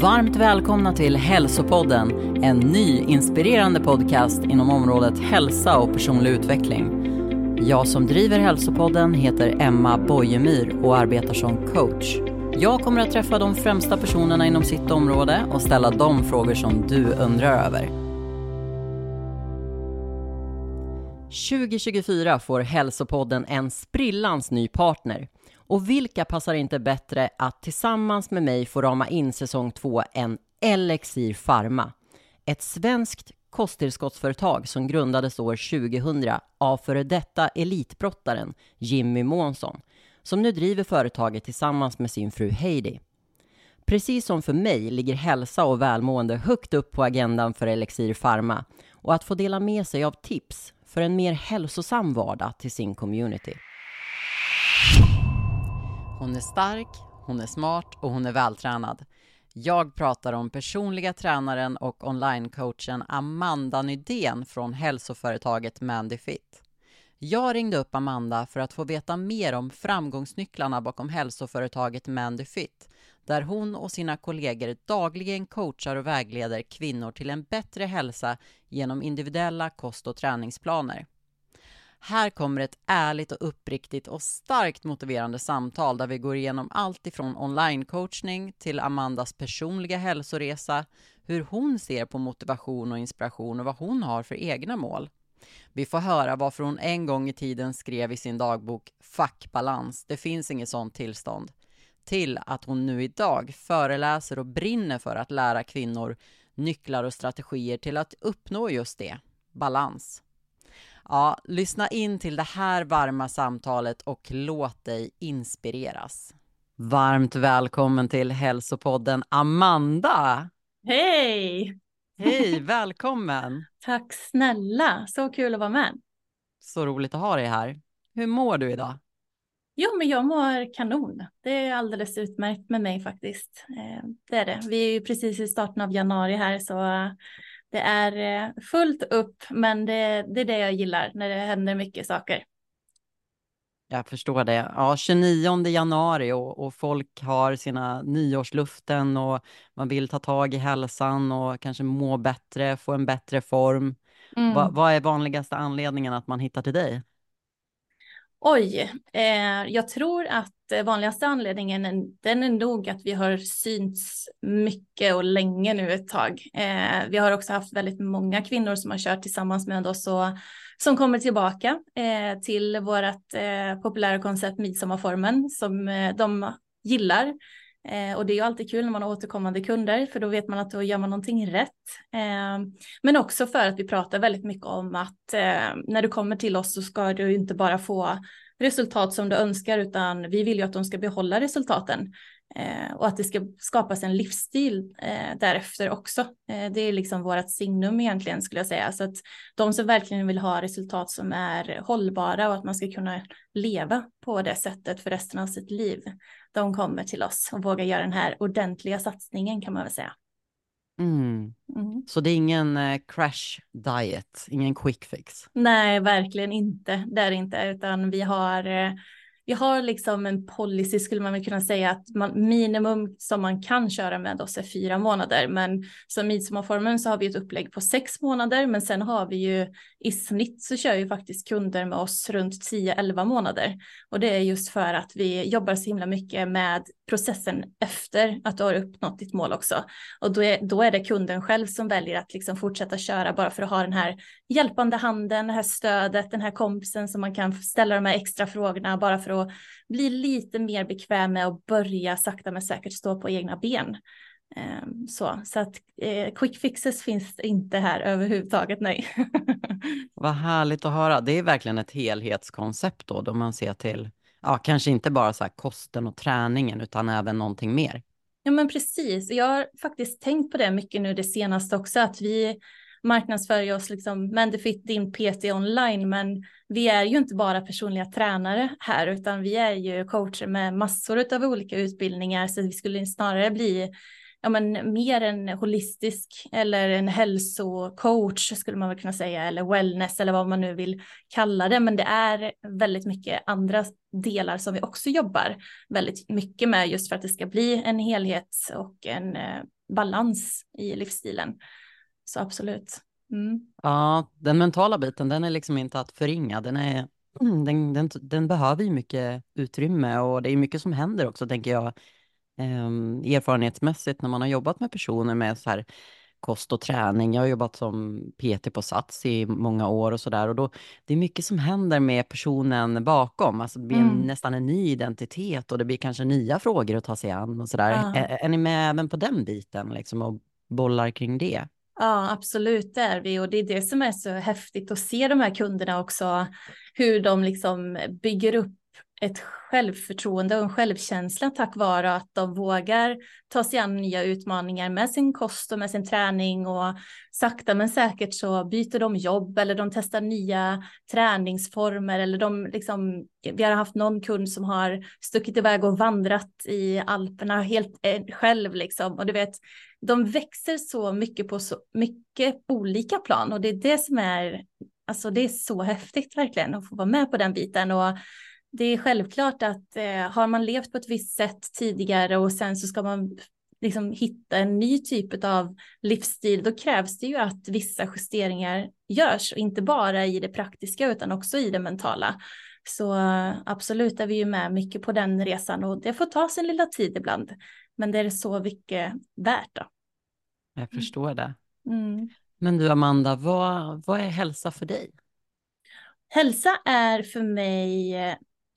Varmt välkomna till Hälsopodden, en ny inspirerande podcast inom området hälsa och personlig utveckling. Jag som driver Hälsopodden heter Emma Bojemyr och arbetar som coach. Jag kommer att träffa de främsta personerna inom sitt område och ställa de frågor som du undrar över. 2024 får Hälsopodden en sprillans ny partner. Och vilka passar inte bättre att tillsammans med mig få rama in säsong två än Elixir Pharma? Ett svenskt kosttillskottsföretag som grundades år 2000 av före detta elitbrottaren Jimmy Månsson som nu driver företaget tillsammans med sin fru Heidi. Precis som för mig ligger hälsa och välmående högt upp på agendan för Elixir Pharma och att få dela med sig av tips för en mer hälsosam vardag till sin community. Hon är stark, hon är smart och hon är vältränad. Jag pratar om personliga tränaren och onlinecoachen Amanda Nydén från hälsoföretaget Mandyfit. Jag ringde upp Amanda för att få veta mer om framgångsnycklarna bakom hälsoföretaget Mandyfit där hon och sina kollegor dagligen coachar och vägleder kvinnor till en bättre hälsa genom individuella kost och träningsplaner. Här kommer ett ärligt och uppriktigt och starkt motiverande samtal där vi går igenom allt ifrån online-coachning till Amandas personliga hälsoresa, hur hon ser på motivation och inspiration och vad hon har för egna mål. Vi får höra varför hon en gång i tiden skrev i sin dagbok “Fuck balans, det finns inget sånt tillstånd” till att hon nu idag föreläser och brinner för att lära kvinnor nycklar och strategier till att uppnå just det, balans. Ja, lyssna in till det här varma samtalet och låt dig inspireras. Varmt välkommen till hälsopodden Amanda! Hej! Hej, välkommen! Tack snälla, så kul att vara med. Så roligt att ha dig här. Hur mår du idag? Jo, men jag mår kanon. Det är alldeles utmärkt med mig faktiskt. Eh, det är det. Vi är ju precis i starten av januari här, så det är eh, fullt upp, men det, det är det jag gillar när det händer mycket saker. Jag förstår det. Ja, 29 januari och, och, folk har sina nyårsluften och man vill ta tag i hälsan och kanske må bättre, få en bättre form. Mm. Va, vad är vanligaste anledningen att man hittar till dig? Oj, eh, jag tror att Eh, vanligaste anledningen den är nog att vi har synts mycket och länge nu ett tag. Eh, vi har också haft väldigt många kvinnor som har kört tillsammans med oss och som kommer tillbaka eh, till vårt eh, populära koncept Midsommarformen som eh, de gillar. Eh, och det är ju alltid kul när man har återkommande kunder för då vet man att då gör man någonting rätt. Eh, men också för att vi pratar väldigt mycket om att eh, när du kommer till oss så ska du inte bara få resultat som du önskar utan vi vill ju att de ska behålla resultaten eh, och att det ska skapas en livsstil eh, därefter också. Eh, det är liksom vårt signum egentligen skulle jag säga så att de som verkligen vill ha resultat som är hållbara och att man ska kunna leva på det sättet för resten av sitt liv. De kommer till oss och vågar göra den här ordentliga satsningen kan man väl säga. Mm. Mm. Så det är ingen eh, crash diet, ingen quick fix? Nej, verkligen inte. Det är det inte, utan vi har eh, vi har liksom en policy skulle man väl kunna säga att man, minimum som man kan köra med oss är fyra månader. Men som midsommarformen så har vi ett upplägg på sex månader. Men sen har vi ju i snitt så kör ju faktiskt kunder med oss runt 10-11 månader. Och det är just för att vi jobbar så himla mycket med processen efter att du har uppnått ditt mål också. Och då är, då är det kunden själv som väljer att liksom fortsätta köra bara för att ha den här hjälpande handen, det här stödet, den här kompisen som man kan ställa de här extra frågorna bara för att bli lite mer bekväm med att börja sakta men säkert stå på egna ben. Ehm, så, så att eh, quick fixes finns inte här överhuvudtaget, nej. Vad härligt att höra. Det är verkligen ett helhetskoncept då, då man ser till, ja, kanske inte bara så här kosten och träningen, utan även någonting mer. Ja, men precis. Jag har faktiskt tänkt på det mycket nu det senaste också, att vi marknadsför oss liksom Mendefit din PT online, men vi är ju inte bara personliga tränare här, utan vi är ju coacher med massor av olika utbildningar, så vi skulle snarare bli ja, men mer en holistisk eller en hälsocoach skulle man väl kunna säga, eller wellness eller vad man nu vill kalla det. Men det är väldigt mycket andra delar som vi också jobbar väldigt mycket med just för att det ska bli en helhet och en, eh, balans i livsstilen. Så absolut. Mm. Ja, den mentala biten, den är liksom inte att förringa. Den, är, den, den, den behöver ju mycket utrymme och det är mycket som händer också, tänker jag, eh, erfarenhetsmässigt när man har jobbat med personer med så här kost och träning. Jag har jobbat som PT på Sats i många år och sådär. Och då, det är mycket som händer med personen bakom. Alltså det blir mm. nästan en ny identitet och det blir kanske nya frågor att ta sig an och sådär. Ja. Är, är, ni med även på den biten liksom och bollar kring det? Ja, absolut det är vi och det är det som är så häftigt att se de här kunderna också, hur de liksom bygger upp ett självförtroende och en självkänsla tack vare att de vågar ta sig an nya utmaningar med sin kost och med sin träning. Och sakta men säkert så byter de jobb eller de testar nya träningsformer eller de liksom, vi har haft någon kund som har stuckit iväg och vandrat i Alperna helt eh, själv liksom. Och du vet, de växer så mycket på så mycket olika plan. Och det är det som är, alltså det är så häftigt verkligen att få vara med på den biten. Och det är självklart att eh, har man levt på ett visst sätt tidigare och sen så ska man liksom hitta en ny typ av livsstil, då krävs det ju att vissa justeringar görs, och inte bara i det praktiska utan också i det mentala. Så absolut är vi ju med mycket på den resan och det får ta sin lilla tid ibland. Men det är så mycket värt. Då. Jag förstår det. Mm. Men du Amanda, vad, vad är hälsa för dig? Hälsa är för mig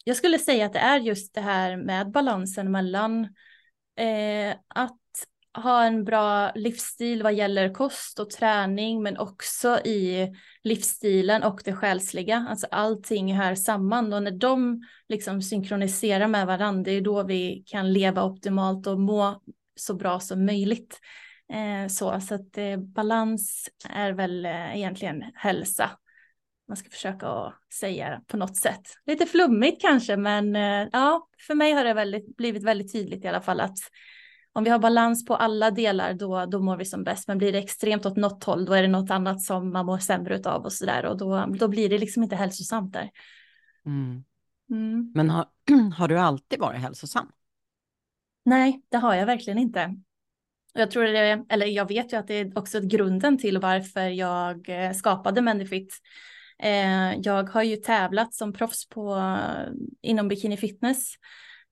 jag skulle säga att det är just det här med balansen mellan eh, att ha en bra livsstil vad gäller kost och träning, men också i livsstilen och det själsliga. Alltså allting hör samman och när de liksom synkroniserar med varandra, det är då vi kan leva optimalt och må så bra som möjligt. Eh, så så att eh, balans är väl eh, egentligen hälsa man ska försöka säga på något sätt. Lite flummigt kanske, men eh, ja, för mig har det väldigt, blivit väldigt tydligt i alla fall att om vi har balans på alla delar då, då mår vi som bäst. Men blir det extremt åt något håll då är det något annat som man mår sämre av och så där och då, då blir det liksom inte hälsosamt där. Mm. Mm. Men har, har du alltid varit hälsosam? Nej, det har jag verkligen inte. Jag tror det, eller jag vet ju att det är också grunden till varför jag eh, skapade Eh, Eh, jag har ju tävlat som proffs på, eh, inom bikini fitness.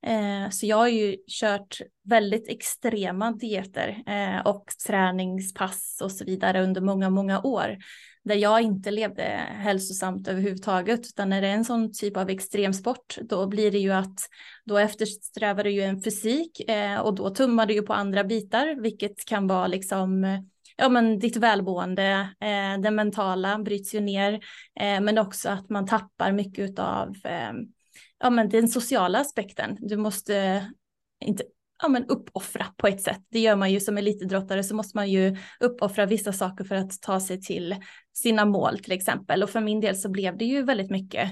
Eh, så jag har ju kört väldigt extrema dieter eh, och träningspass och så vidare under många, många år. Där jag inte levde hälsosamt överhuvudtaget. Utan när det är en sån typ av extremsport då blir det ju att då eftersträvar du ju en fysik eh, och då tummar du ju på andra bitar. Vilket kan vara liksom ja, men ditt välmående, eh, det mentala bryts ju ner, eh, men också att man tappar mycket av eh, ja, men den sociala aspekten. Du måste inte ja, men uppoffra på ett sätt. Det gör man ju som elitidrottare så måste man ju uppoffra vissa saker för att ta sig till sina mål till exempel. Och för min del så blev det ju väldigt mycket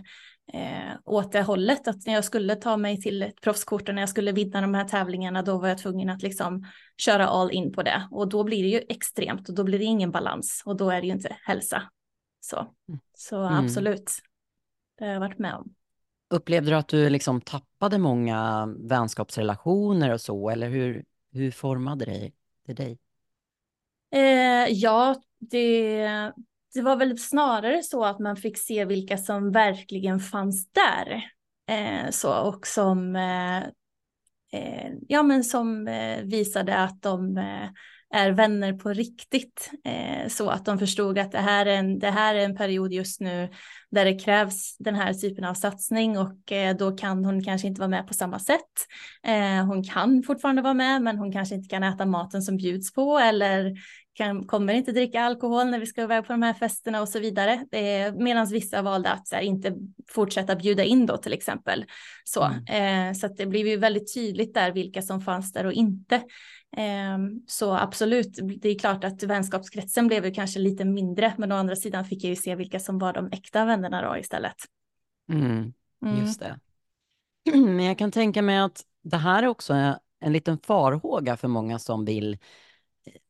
eh, åt det hållet. Att när jag skulle ta mig till ett proffskort och när jag skulle vinna de här tävlingarna då var jag tvungen att liksom köra all in på det. Och då blir det ju extremt och då blir det ingen balans och då är det ju inte hälsa. Så, mm. så mm. absolut, det har jag varit med om. Upplevde du att du liksom tappade många vänskapsrelationer och så, eller hur, hur formade det, det dig? Eh, ja, det, det var väl snarare så att man fick se vilka som verkligen fanns där. Eh, så, och som, eh, eh, ja, men som eh, visade att de eh, är vänner på riktigt. Eh, så att de förstod att det här, är en, det här är en period just nu där det krävs den här typen av satsning och eh, då kan hon kanske inte vara med på samma sätt. Eh, hon kan fortfarande vara med men hon kanske inte kan äta maten som bjuds på eller kan, kommer inte dricka alkohol när vi ska iväg på de här festerna och så vidare. Eh, Medan vissa valde att här, inte fortsätta bjuda in då till exempel. Så, mm. eh, så det blev ju väldigt tydligt där vilka som fanns där och inte. Eh, så absolut, det är klart att vänskapskretsen blev ju kanske lite mindre, men å andra sidan fick jag ju se vilka som var de äkta vännerna då istället. Mm, mm. just det. Men jag kan tänka mig att det här är också en liten farhåga för många som vill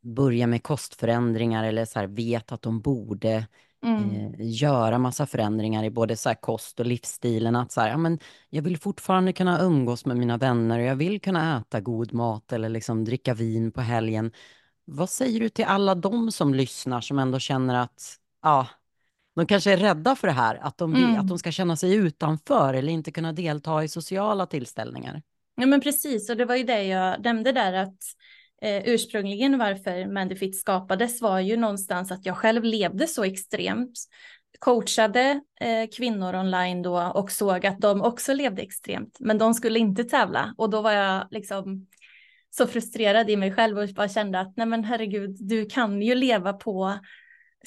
börja med kostförändringar eller så här, vet att de borde mm. eh, göra massa förändringar i både så kost och livsstilen. Att så här, ja, men jag vill fortfarande kunna umgås med mina vänner och jag vill kunna äta god mat eller liksom dricka vin på helgen. vad säger du till alla de som lyssnar som ändå känner att ja, de kanske är rädda för det här, att de, vill, Mm. att de ska känna sig utanför eller inte kunna delta i sociala tillställningar? Ja men precis, och det var ju det jag nämnde där att eh, ursprungligen varför Mandifit skapades var ju någonstans att jag själv levde så extremt, coachade eh, kvinnor online då och såg att de också levde extremt, men de skulle inte tävla. Och då var jag liksom så frustrerad i mig själv och bara kände att nej men herregud, du kan ju leva på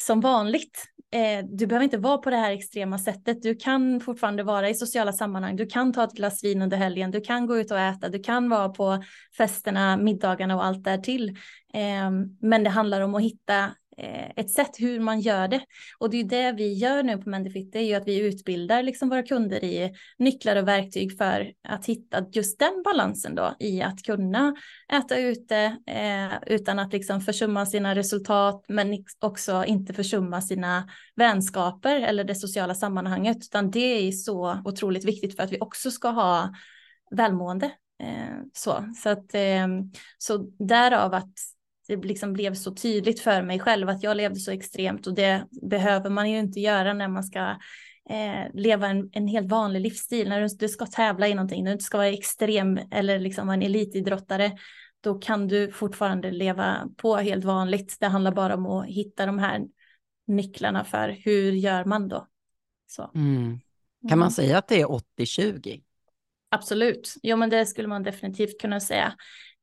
som vanligt. Eh, du behöver inte vara på det här extrema sättet. Du kan fortfarande vara i sociala sammanhang. Du kan ta ett glas vin under helgen. Du kan gå ut och äta. Du kan vara på festerna, middagarna och allt där till. Eh, men det handlar om att hitta Eh, ett sätt hur man gör det. Och det är det vi gör nu på Mendifit. Det är ju att vi utbildar liksom våra kunder i nycklar och verktyg för att hitta just den balansen då i att kunna äta ute eh, utan att liksom försumma sina resultat men också inte försumma sina vänskaper eller det sociala sammanhanget utan det är så otroligt viktigt för att vi också ska ha välmående. Eh, så så, att, eh, så därav att det liksom blev så tydligt för mig själv att jag levde så extremt och det behöver man ju inte göra när man ska eh, leva en, en helt vanlig livsstil. När du, du ska tävla i någonting, när du ska vara extrem eller liksom en elitidrottare, då kan du fortfarande leva på helt vanligt. Det handlar bara om att hitta de här nycklarna för hur gör man då. Så. Mm. Kan man säga att det är 80-20? Absolut, jo men det skulle man definitivt kunna säga.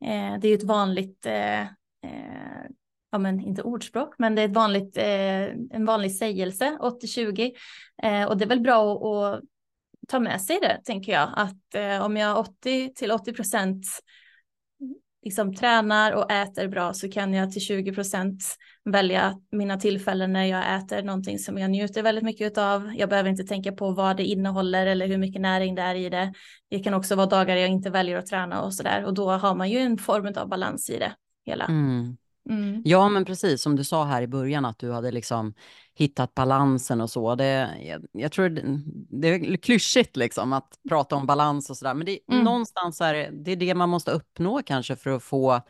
Eh, det är ju ett vanligt eh, eh, ja men inte ordspråk, men det är ett vanligt, eh, en vanlig sägelse, 80-20. Eh, och det är väl bra att, att, ta med sig det, tänker jag, att eh, om jag 80 till 80 procent liksom tränar och äter bra så kan jag till 20 procent välja mina tillfällen när jag äter någonting som jag njuter väldigt mycket av. Jag behöver inte tänka på vad det innehåller eller hur mycket näring det är i det. Det kan också vara dagar jag inte väljer att träna och så där och då har man ju en form av balans i det hela. Mm. Mm. Ja, men precis som du sa här i början att du hade liksom hittat balansen och så. Det, jag, jag tror det, det är klyschigt liksom att prata om balans och sådär, men det, Mm. någonstans är det, det är det man måste uppnå kanske för att få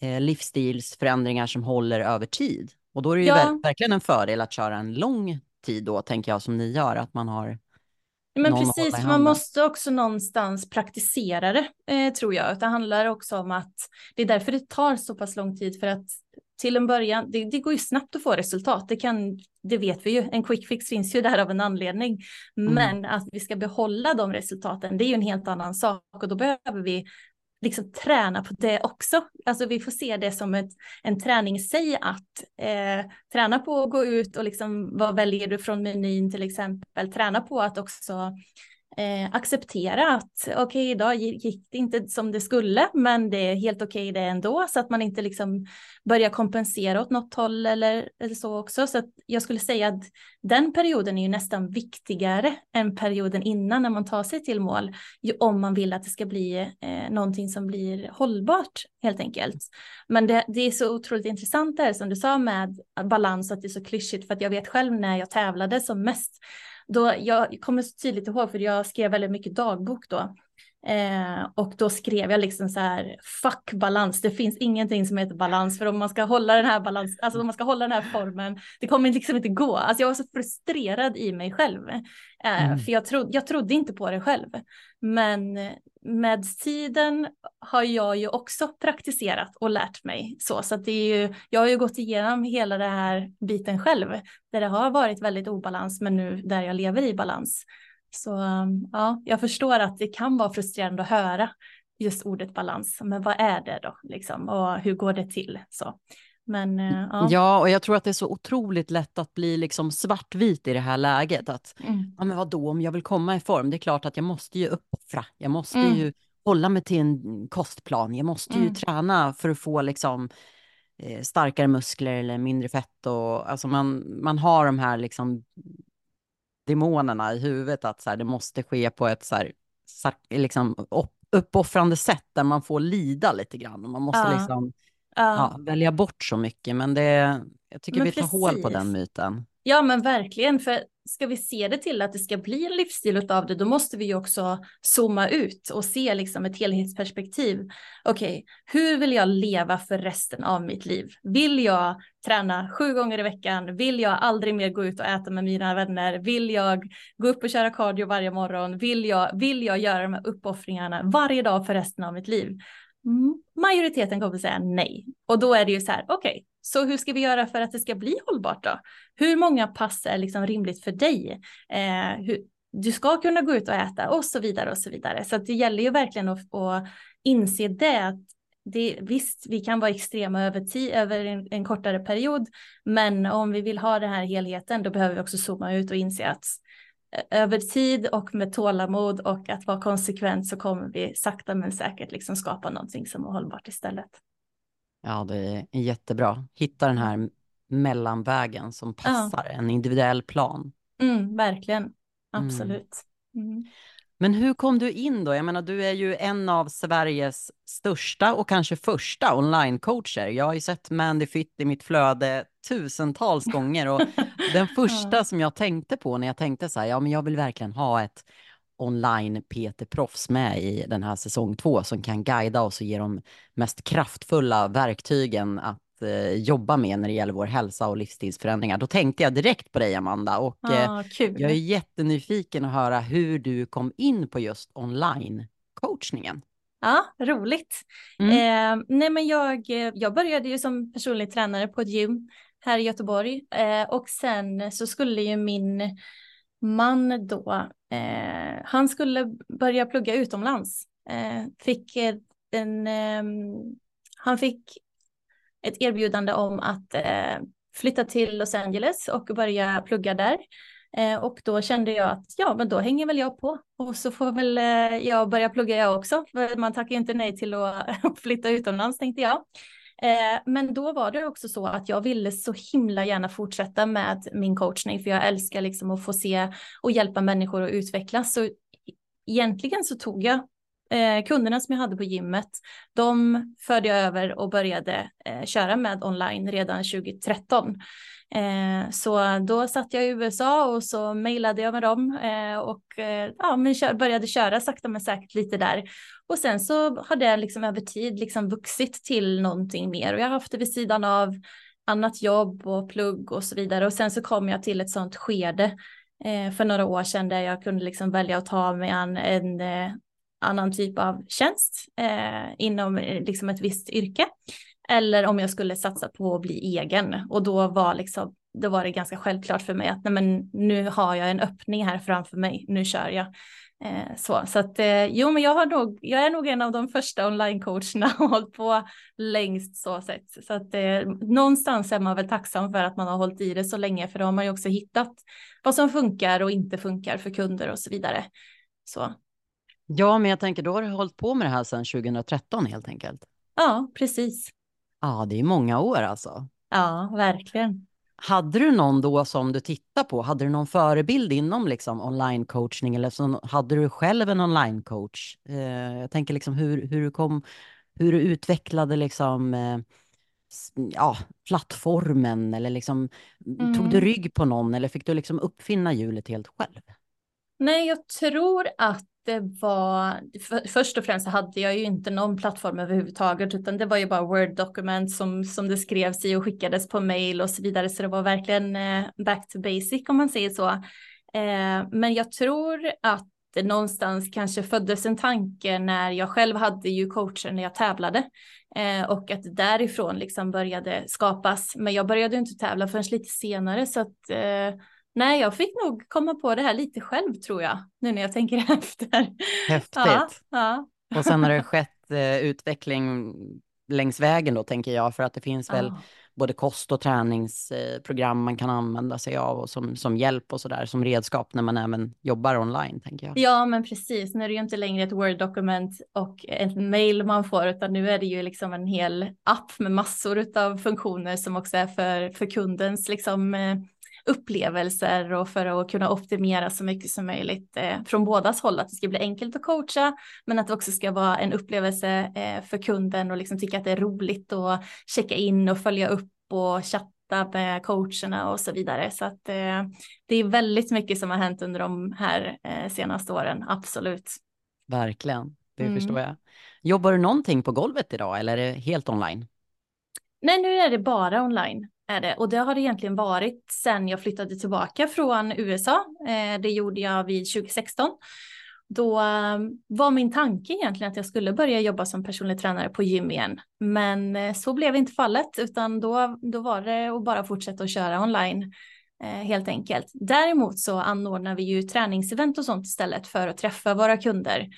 eh, livsstilsförändringar som håller över tid. Och då är det ju Ja. ver- verkligen en fördel att köra en lång tid då, tänker jag, som ni gör, att man har Men precis, man handen. måste också någonstans praktisera det, eh, tror jag. Det handlar också om att det är därför det tar så pass lång tid för att till en början, det, det går ju snabbt att få resultat, det, kan, det vet vi ju, en quick fix finns ju där av en anledning. Mm. Men att vi ska behålla de resultaten, det är ju en helt annan sak och då behöver vi liksom träna på det också. Alltså vi får se det som ett, en träning i sig att eh, träna på att gå ut och liksom vad väljer du från menyn till exempel. Träna på att också eh, acceptera att okej idag gick det inte som det skulle men det är helt okej det ändå så att man inte liksom börjar kompensera åt något håll eller, eller så också. Så att jag skulle säga att den perioden är ju nästan viktigare än perioden innan när man tar sig till mål ju om man vill att det ska bli eh, någonting som blir hållbart helt enkelt. Men det, det är så otroligt intressant där som du sa med balans att det är så klyschigt för att jag vet själv när jag tävlade som mest då jag kommer så tydligt ihåg för jag skrev väldigt mycket dagbok då. Eh, och då skrev jag liksom så här, fuck balans, det finns ingenting som heter balans, för om man ska hålla den här balans, alltså om man ska hålla den här formen, det kommer liksom inte gå. Alltså jag var så frustrerad i mig själv, eh, Mm. för jag, tro, jag trodde inte på det själv. Men med tiden har jag ju också praktiserat och lärt mig så, så att det är ju, jag har ju gått igenom hela den här biten själv, där det har varit väldigt obalans, men nu där jag lever i balans. Så um, ja, jag förstår att det kan vara frustrerande att höra just ordet balans. Men vad är det då liksom? Och hur går det till? Så. Men uh, ja. Ja, och jag tror att det är så otroligt lätt att bli liksom svartvit i det här läget. Att, Mm. ja men vadå, om jag vill komma i form, det är klart att jag måste ju uppoffra. Jag måste Mm. ju hålla mig till en kostplan. Jag måste ju Mm. träna för att få liksom eh, starkare muskler eller mindre fett. Och, alltså man, man har de här liksom demonerna i huvudet att så här, det måste ske på ett så här, liksom, upp, uppoffrande sätt där man får lida lite grann. Och man måste Ja. liksom Ja. ja, välja bort så mycket. Men det, jag tycker Men vi tar hål på precis. den myten. Ja men verkligen, för ska vi se det till att det ska bli en livsstil av det, då måste vi ju också zooma ut och se liksom ett helhetsperspektiv. Okej, okay, hur vill jag leva för resten av mitt liv? Vill jag träna sju gånger i veckan? Vill jag aldrig mer gå ut och äta med mina vänner? Vill jag gå upp och köra cardio varje morgon? Vill jag, vill jag göra de här uppoffringarna varje dag för resten av mitt liv? Majoriteten kommer säga nej. Och då är det ju så här, okej, okay, så hur ska vi göra för att det ska bli hållbart då? Hur många pass är liksom rimligt för dig? Eh, hur, du ska kunna gå ut och äta och så vidare och så vidare. Så det gäller ju verkligen att, att inse det. Att det visst, vi kan vara extrema över, tid, över en, en, kortare period, men om vi vill ha den här helheten, då behöver vi också zooma ut och inse att eh, över tid och med tålamod och att vara konsekvent så kommer vi sakta men säkert liksom skapa någonting som är hållbart istället. Ja, det är jättebra. Hitta den här mellanvägen som passar, ja. en individuell plan. Mm, verkligen, mm. absolut. Mm. Men hur kom du in då? Jag menar, du är ju en av Sveriges största och kanske första onlinecoacher. Jag har ju sett Mandy Fit i mitt flöde tusentals gånger och den första ja. som jag tänkte på när jag tänkte så här, ja men jag vill verkligen ha ett online PT-proffs med i den här säsong två som kan guida oss och ge de mest kraftfulla verktygen att eh, jobba med när det gäller vår hälsa och livsstilsförändringar. Då tänkte jag direkt på dig Amanda och ah, eh, jag är jättenyfiken att höra hur du kom in på just online-coachningen. Ja, roligt. Mm. Eh, nej men jag, jag började ju som personlig tränare på ett gym här i Göteborg eh, och sen så skulle ju min man då, eh, han skulle börja plugga utomlands. Eh, fick en, eh, han fick ett erbjudande om att eh, flytta till Los Angeles och börja plugga där. Eh, och då kände jag att ja, men då hänger väl jag på och så får väl eh, jag börja plugga jag också. För man tackar ju inte nej till att flytta utomlands tänkte jag. Eh, men då var det också så att jag ville så himla gärna fortsätta med min coachning för jag älskar liksom att få se och hjälpa människor att utvecklas. Så egentligen så tog jag eh, kunderna som jag hade på gymmet, de förde jag över och började eh, köra med online redan 2013. Eh, så då satt jag i USA och så mejlade jag med dem eh, och eh, ja, men kör, började köra sakta men säkert lite där. Och sen så har det liksom över tid liksom vuxit till någonting mer och jag har haft det vid sidan av annat jobb och plugg och så vidare. Och sen så kom jag till ett sånt skede eh, för några år sedan där jag kunde liksom välja att ta mig an en eh, annan typ av tjänst eh, inom eh, liksom ett visst yrke. Eller om jag skulle satsa på att bli egen. Och då var, liksom, då var det ganska självklart för mig att nej, men nu har jag en öppning här framför mig, nu kör jag. Eh, så så att, eh, jo, men jag, har nog, jag är nog en av de första online-coacherna och hållit på längst så sett. Så att eh, någonstans är man väl tacksam för att man har hållit i det så länge, för då har man ju också hittat vad som funkar och inte funkar för kunder och så vidare. Så. Ja, men jag tänker då har du hållit på med det här sedan 2013 helt enkelt. Ja, precis. Ja, det är många år alltså. Ja, verkligen. Hade du någon då som du tittar på? Hade du någon förebild inom liksom online coachning eller så, hade du själv en online coach? Eh, jag tänker liksom hur, hur du kom, hur du utvecklade liksom eh, ja, plattformen eller liksom mm. tog du mm. rygg på någon eller fick du liksom uppfinna hjulet helt själv? Nej, jag tror att det var, för, först och främst så hade jag ju inte någon plattform överhuvudtaget, utan det var ju bara Word-dokument som, som det skrevs i och skickades på mail och så vidare, så det var verkligen eh, back to basic om man säger så. Eh, men jag tror att det någonstans kanske föddes en tanke när jag själv hade ju coacher när jag tävlade eh, och att därifrån liksom började skapas. Men jag började inte tävla förrän lite senare så att eh, Nej, jag fick nog komma på det här lite själv tror jag, nu när jag tänker efter. Häftigt. Ja, ja. Och sen har det skett eh, utveckling längs vägen då, tänker jag, för att det finns ja. väl både kost och träningsprogram man kan använda sig av och som, som hjälp och sådär, som redskap när man även jobbar online, tänker jag. Ja, men precis. Nu är det ju inte längre ett Word-dokument och ett mail man får, utan nu är det ju liksom en hel app med massor av funktioner som också är för, för kundens liksom eh, upplevelser och för att kunna optimera så mycket som möjligt eh, från bådas håll. Att det ska bli enkelt att coacha, men att det också ska vara en upplevelse eh, för kunden och liksom tycka att det är roligt att checka in och följa upp och chatta chatta med coacherna och så vidare. Så att eh, det är väldigt mycket som har hänt under de här eh, senaste åren, absolut. Verkligen, det mm. förstår jag. Jobbar du någonting på golvet idag eller är det helt online? Nej, nu är det bara online. Är det. Och det har det egentligen varit sedan jag flyttade tillbaka från USA. Eh, det gjorde jag vid 2016 då ehm, var min tanke egentligen att jag skulle börja jobba som personlig tränare på gym igen. Men eh, så blev inte fallet, utan då, då var det att bara fortsätta att köra online eh, helt enkelt. Däremot så anordnar vi ju träningsevent och sånt istället för att träffa våra kunder,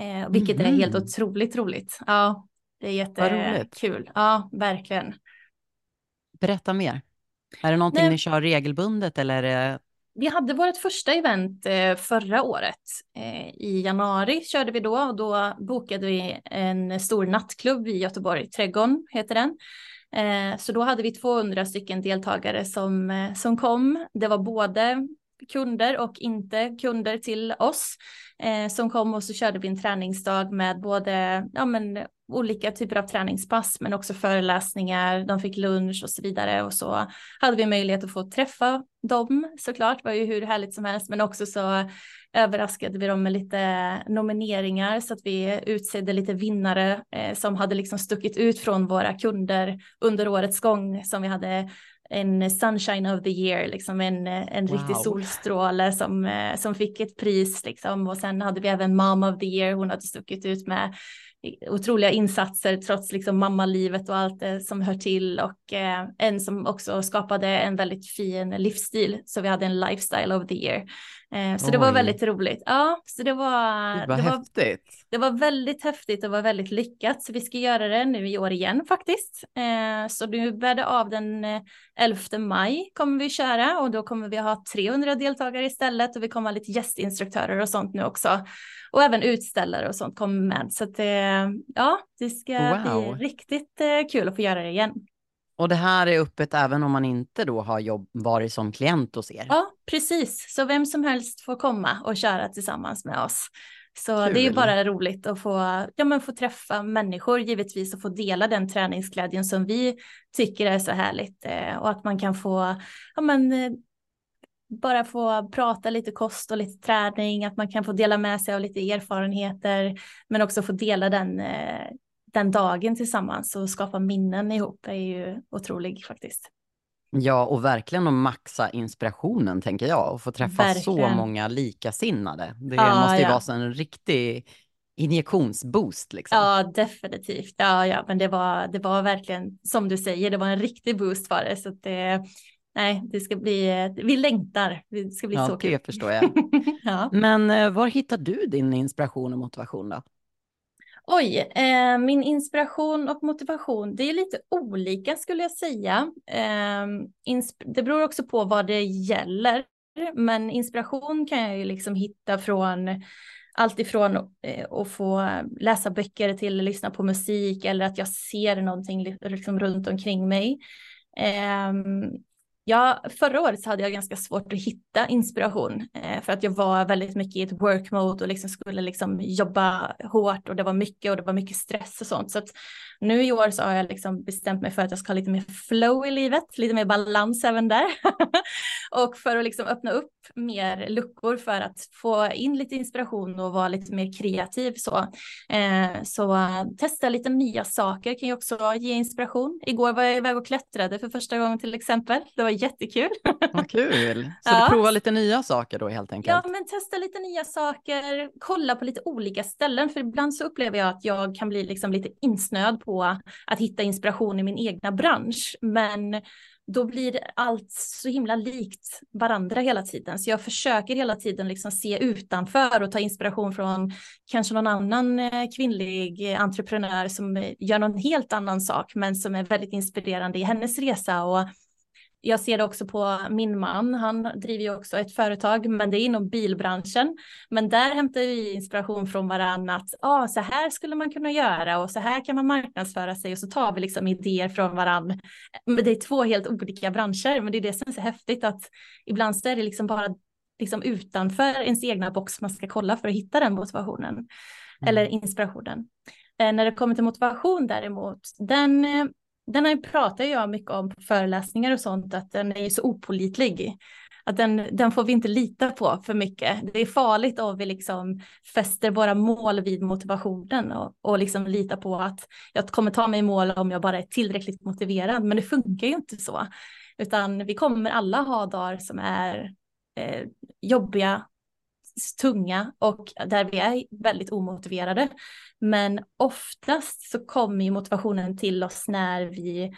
eh, vilket mm. är helt mhm. otroligt roligt. Ja, det är jättekul. Ja, verkligen. Berätta mer. Är det någonting Nej. ni kör regelbundet eller vi hade vårt första event eh, förra året. Eh, I januari körde vi då och då bokade vi en stor nattklubb i Göteborg, Trädgården heter den. Eh, så då hade vi 200 stycken deltagare som, som kom. Det var både kunder och inte kunder till oss som kom och så körde vi en träningsdag med både ja, men, olika typer av träningspass men också föreläsningar, de fick lunch och så vidare och så hade vi möjlighet att få träffa dem såklart, det var ju hur härligt som helst men också så överraskade vi dem med lite nomineringar så att vi utsedde lite vinnare eh, som hade liksom stuckit ut från våra kunder under årets gång som vi hade en sunshine of the year, liksom en, en wow. riktig solstråle som, eh, som fick ett pris liksom. Och sen hade vi även mom of the year, hon hade stuckit ut med otroliga insatser trots liksom mammalivet och allt det som hör till och eh, en som också skapade en väldigt fin livsstil så vi hade en lifestyle of the year. Eh, så Oj. det var väldigt roligt. Ja, så det var. Det var häftigt. det var väldigt häftigt och var väldigt lyckat så vi ska göra det nu i år igen faktiskt. Eh, så nu bär det av den 11 eh, maj kommer vi köra och då kommer vi ha 300 deltagare istället och vi kommer ha lite gästinstruktörer och sånt nu också och även utställare och sånt kommer med. Så att det, ja, det ska wow. bli riktigt kul att få göra det igen. Och det här är öppet även om man inte då har jobb, varit som klient hos er? Ja, precis. Så vem som helst får komma och köra tillsammans med oss. Så Kul. det är bara roligt att få, ja, men få träffa människor givetvis och få dela den träningsglädjen som vi tycker är så härligt eh, och att man kan få ja, men, eh, bara få prata lite kost och lite träning, att man kan få dela med sig av lite erfarenheter, men också få dela den, eh, den dagen tillsammans och skapa minnen ihop är ju otrolig faktiskt. Ja, och verkligen att maxa inspirationen tänker jag och få träffa verkligen. så många likasinnade. Det ja, måste ju ja. vara en riktig injektionsboost liksom. Ja, definitivt. Ja, ja, men det var, det var verkligen som du säger, det var en riktig boost för det. Så det, nej, det ska bli, vi längtar. Det ska bli ja, så kul. Det förstår jag. ja. Men eh, var hittar du din inspiration och motivation då? Oj, eh, min inspiration och motivation, det är lite olika skulle jag säga. Eh, det beror också på vad det gäller, men inspiration kan jag ju liksom hitta från allt ifrån eh, att få läsa böcker till att lyssna på musik eller att jag ser någonting liksom runt omkring mig. Um, Ja, förra året så hade jag ganska svårt att hitta inspiration eh, för att jag var väldigt mycket i ett work mode och liksom skulle liksom jobba hårt och det var mycket och det var mycket stress och sånt. Så att nu i år så har jag liksom bestämt mig för att jag ska ha lite mer flow i livet, lite mer balans även där. och för att liksom öppna upp mer luckor för att få in lite inspiration och vara lite mer kreativ så. Eh, så testa lite nya saker kan ju också ge inspiration. Igår var jag iväg och klättrade för första gången till exempel. Det var jättekul. Vad kul. Så ja. du provar lite nya saker då helt enkelt? Ja, men testa lite nya saker, kolla på lite olika ställen, för ibland så upplever jag att jag kan bli liksom lite insnöad på att hitta inspiration i min egna bransch. Men då blir allt så himla likt varandra hela tiden. Så jag försöker hela tiden liksom se utanför och ta inspiration från kanske någon annan eh, kvinnlig entreprenör som eh, gör någon helt annan sak, men som är väldigt inspirerande i hennes resa. Och jag ser det också på min man. Han driver ju också ett företag, men det är inom bilbranschen. Men där hämtar vi inspiration från varandra att ah, så här skulle man kunna göra och så här kan man marknadsföra sig och så tar vi liksom idéer från varandra. Men det är två helt olika branscher, men det är det som är så häftigt att ibland så är det liksom bara liksom utanför ens egna box man ska kolla för att hitta den motivationen mm. eller inspirationen. Eh, när det kommer till motivation däremot, den den den pratar jag mycket om på föreläsningar och sånt, att den är så opolitlig. Att den, den får vi inte lita på för mycket. Det är farligt om vi liksom fäster våra mål vid motivationen och, och liksom litar på att jag kommer ta mig i mål om jag bara är tillräckligt motiverad. Men det funkar ju inte så. Utan vi kommer alla ha dagar som är eh, jobbiga, tunga och där vi är väldigt omotiverade. Men oftast så kommer ju motivationen till oss när vi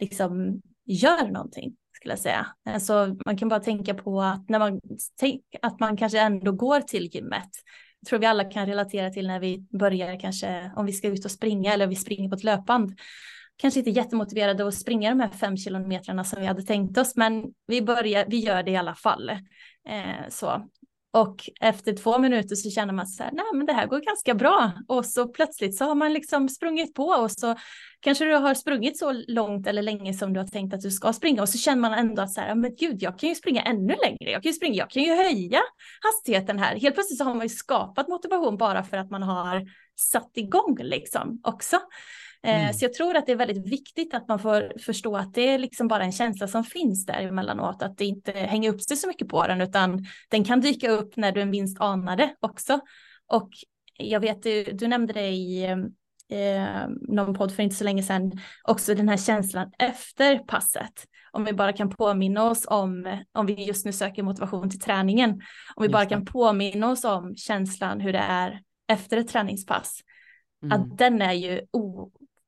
liksom gör någonting skulle jag säga. Alltså man kan bara tänka på att när man, att man kanske ändå går till gymmet. Jag tror vi alla kan relatera till när vi börjar kanske om vi ska ut och springa eller vi springer på ett löpband kanske inte jättemotiverade att springa de här fem kilometrarna som vi hade tänkt oss, men vi börjar, vi gör det i alla fall. Eh, så. Och efter två minuter så känner man så här, nej men det här går ganska bra. Och så plötsligt så har man liksom sprungit på och så kanske du har sprungit så långt eller länge som du har tänkt att du ska springa och så känner man ändå att så här, men gud, jag kan ju springa ännu längre. Jag kan ju springa, jag kan ju höja hastigheten här. Helt plötsligt så har man ju skapat motivation bara för att man har satt igång liksom också. Eh, mm. Så jag tror att det är väldigt viktigt att man får förstå att det är liksom bara en känsla som finns där emellanåt, att det inte hänger upp sig så mycket på den, utan den kan dyka upp när du minst anar det också. Och jag vet, du, du nämnde det i eh, någon podd för inte så länge sedan, också den här känslan efter passet. Om vi bara kan påminna oss om, om vi just nu söker motivation till träningen, om vi just bara kan påminna oss om känslan hur det är efter ett träningspass. Mm. Att den är ju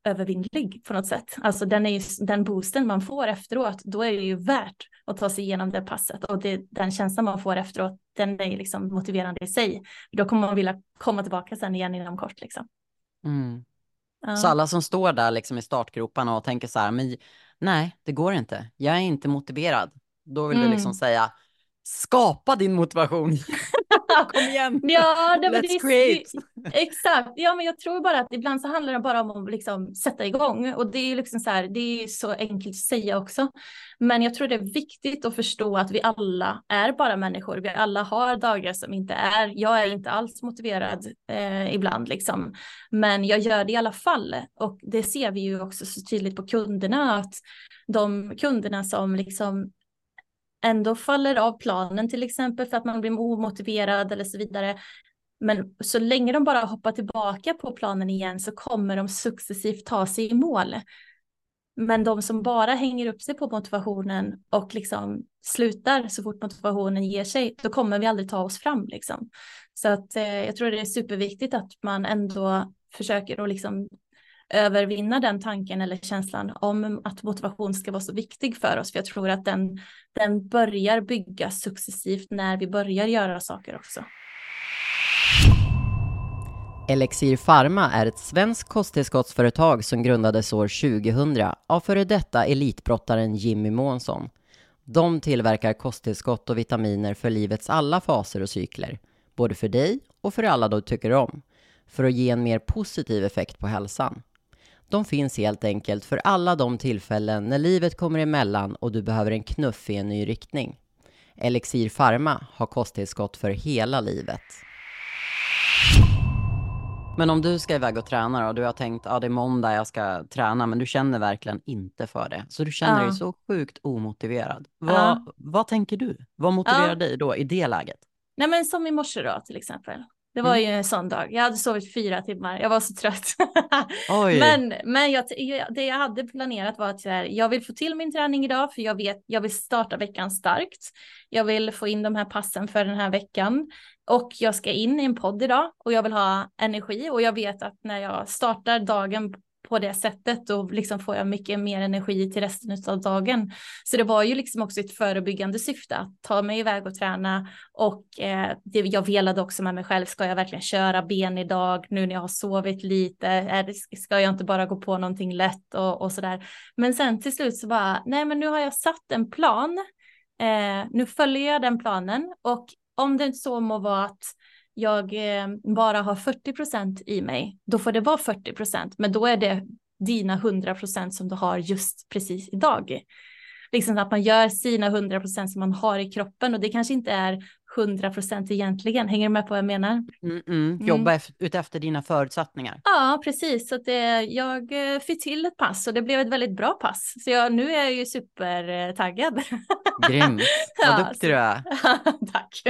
övervinnlig på något sätt. Alltså den, är ju, den boosten man får efteråt, då är det ju värt att ta sig igenom det passet och det, den känslan man får efteråt, den är liksom motiverande i sig. Då kommer man vilja komma tillbaka sen igen inom kort liksom. Mm. Ja. Så alla som står där liksom i startgroparna och tänker så här, men nej, det går inte. Jag är inte motiverad. Då vill mm. du liksom mm. säga, skapa din motivation. Kom igen, ja, det, let's det, create. exakt, ja men jag tror bara att ibland så handlar det bara om att liksom sätta igång och det är liksom så här, det är så enkelt att säga också. Men jag tror det är viktigt att förstå att vi alla är bara människor. Vi alla har dagar som inte är, jag är inte alls motiverad eh, ibland liksom. Men jag gör det i alla fall och det ser vi ju också så tydligt på kunderna att de kunderna som liksom ändå faller av planen till exempel för att man blir omotiverad eller så vidare. Men så länge de bara hoppar tillbaka på planen igen så kommer de successivt ta sig i mål. Men de som bara hänger upp sig på motivationen och liksom slutar så fort motivationen ger sig, då kommer vi aldrig ta oss fram liksom. Så att eh, jag tror det är superviktigt att man ändå försöker att liksom övervinna den tanken eller känslan om att motivation ska vara så viktig för oss. För jag tror att den, den börjar byggas successivt när vi börjar göra saker också. Elixir Pharma är ett svenskt kosttillskottsföretag som grundades år 2000 av före detta elitbrottaren Jimmy Månsson. De tillverkar kosttillskott och vitaminer för livets alla faser och cykler, både för dig och för alla du tycker om, för att ge en mer positiv effekt på hälsan. De finns helt enkelt för alla de tillfällen när livet kommer emellan och du behöver en knuff i en ny riktning. Elixir Pharma har kosttillskott för hela livet. Men om du ska iväg och träna och du har tänkt att ja, det är måndag jag ska träna, men du känner verkligen inte för det. Så du känner ja. dig så sjukt omotiverad. Vad, ja. vad tänker du? Vad motiverar ja. dig då i det läget? Nej men som i morse då till exempel. Det var mm. ju en sån dag. Jag hade sovit fyra timmar. Jag var så trött. men men jag, det jag hade planerat var att jag vill få till min träning idag för jag vet jag vill starta veckan starkt. Jag vill få in de här passen för den här veckan och jag ska in i en podd idag och jag vill ha energi och jag vet att när jag startar dagen på det sättet och liksom får jag mycket mer energi till resten av dagen. Så det var ju liksom också ett förebyggande syfte att ta mig iväg och träna och eh, det, jag velade också med mig själv, ska jag verkligen köra ben idag nu när jag har sovit lite? Är ska jag inte bara gå på någonting lätt och, och sådär? Men sen till slut så bara, nej men nu har jag satt en plan. Eh, nu följer jag den planen och om det så må vara att jag eh, bara har 40 procent i mig, då får det vara 40 procent, men då är det dina 100 procent som du har just precis idag. Liksom att man gör sina 100 procent som man har i kroppen och det kanske inte är 100 procent egentligen. Hänger du med på vad jag menar? Mm, mm. Jobba mm. utefter dina förutsättningar. Ja, precis. Så det, jag eh, fick till ett pass och det blev ett väldigt bra pass. Så jag, nu är jag ju supertaggad. Grymt, vad ja, duktig så... du är. Tack.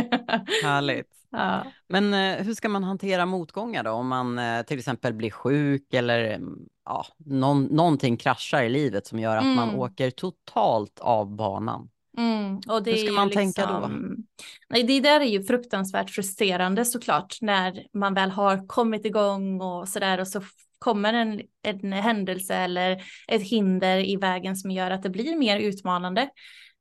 Härligt. Ja. Men eh, hur ska man hantera motgångar då? Om man eh, till exempel blir sjuk eller mm, ja, någon, någonting kraschar i livet som gör att mm. man åker totalt av banan. Mm, och det Hur ska man liksom, tänka då? Liksom- nej, det där är ju fruktansvärt frustrerande såklart när man väl har kommit igång och sådär och så kommer en, en händelse eller ett hinder i vägen som gör att det blir mer utmanande.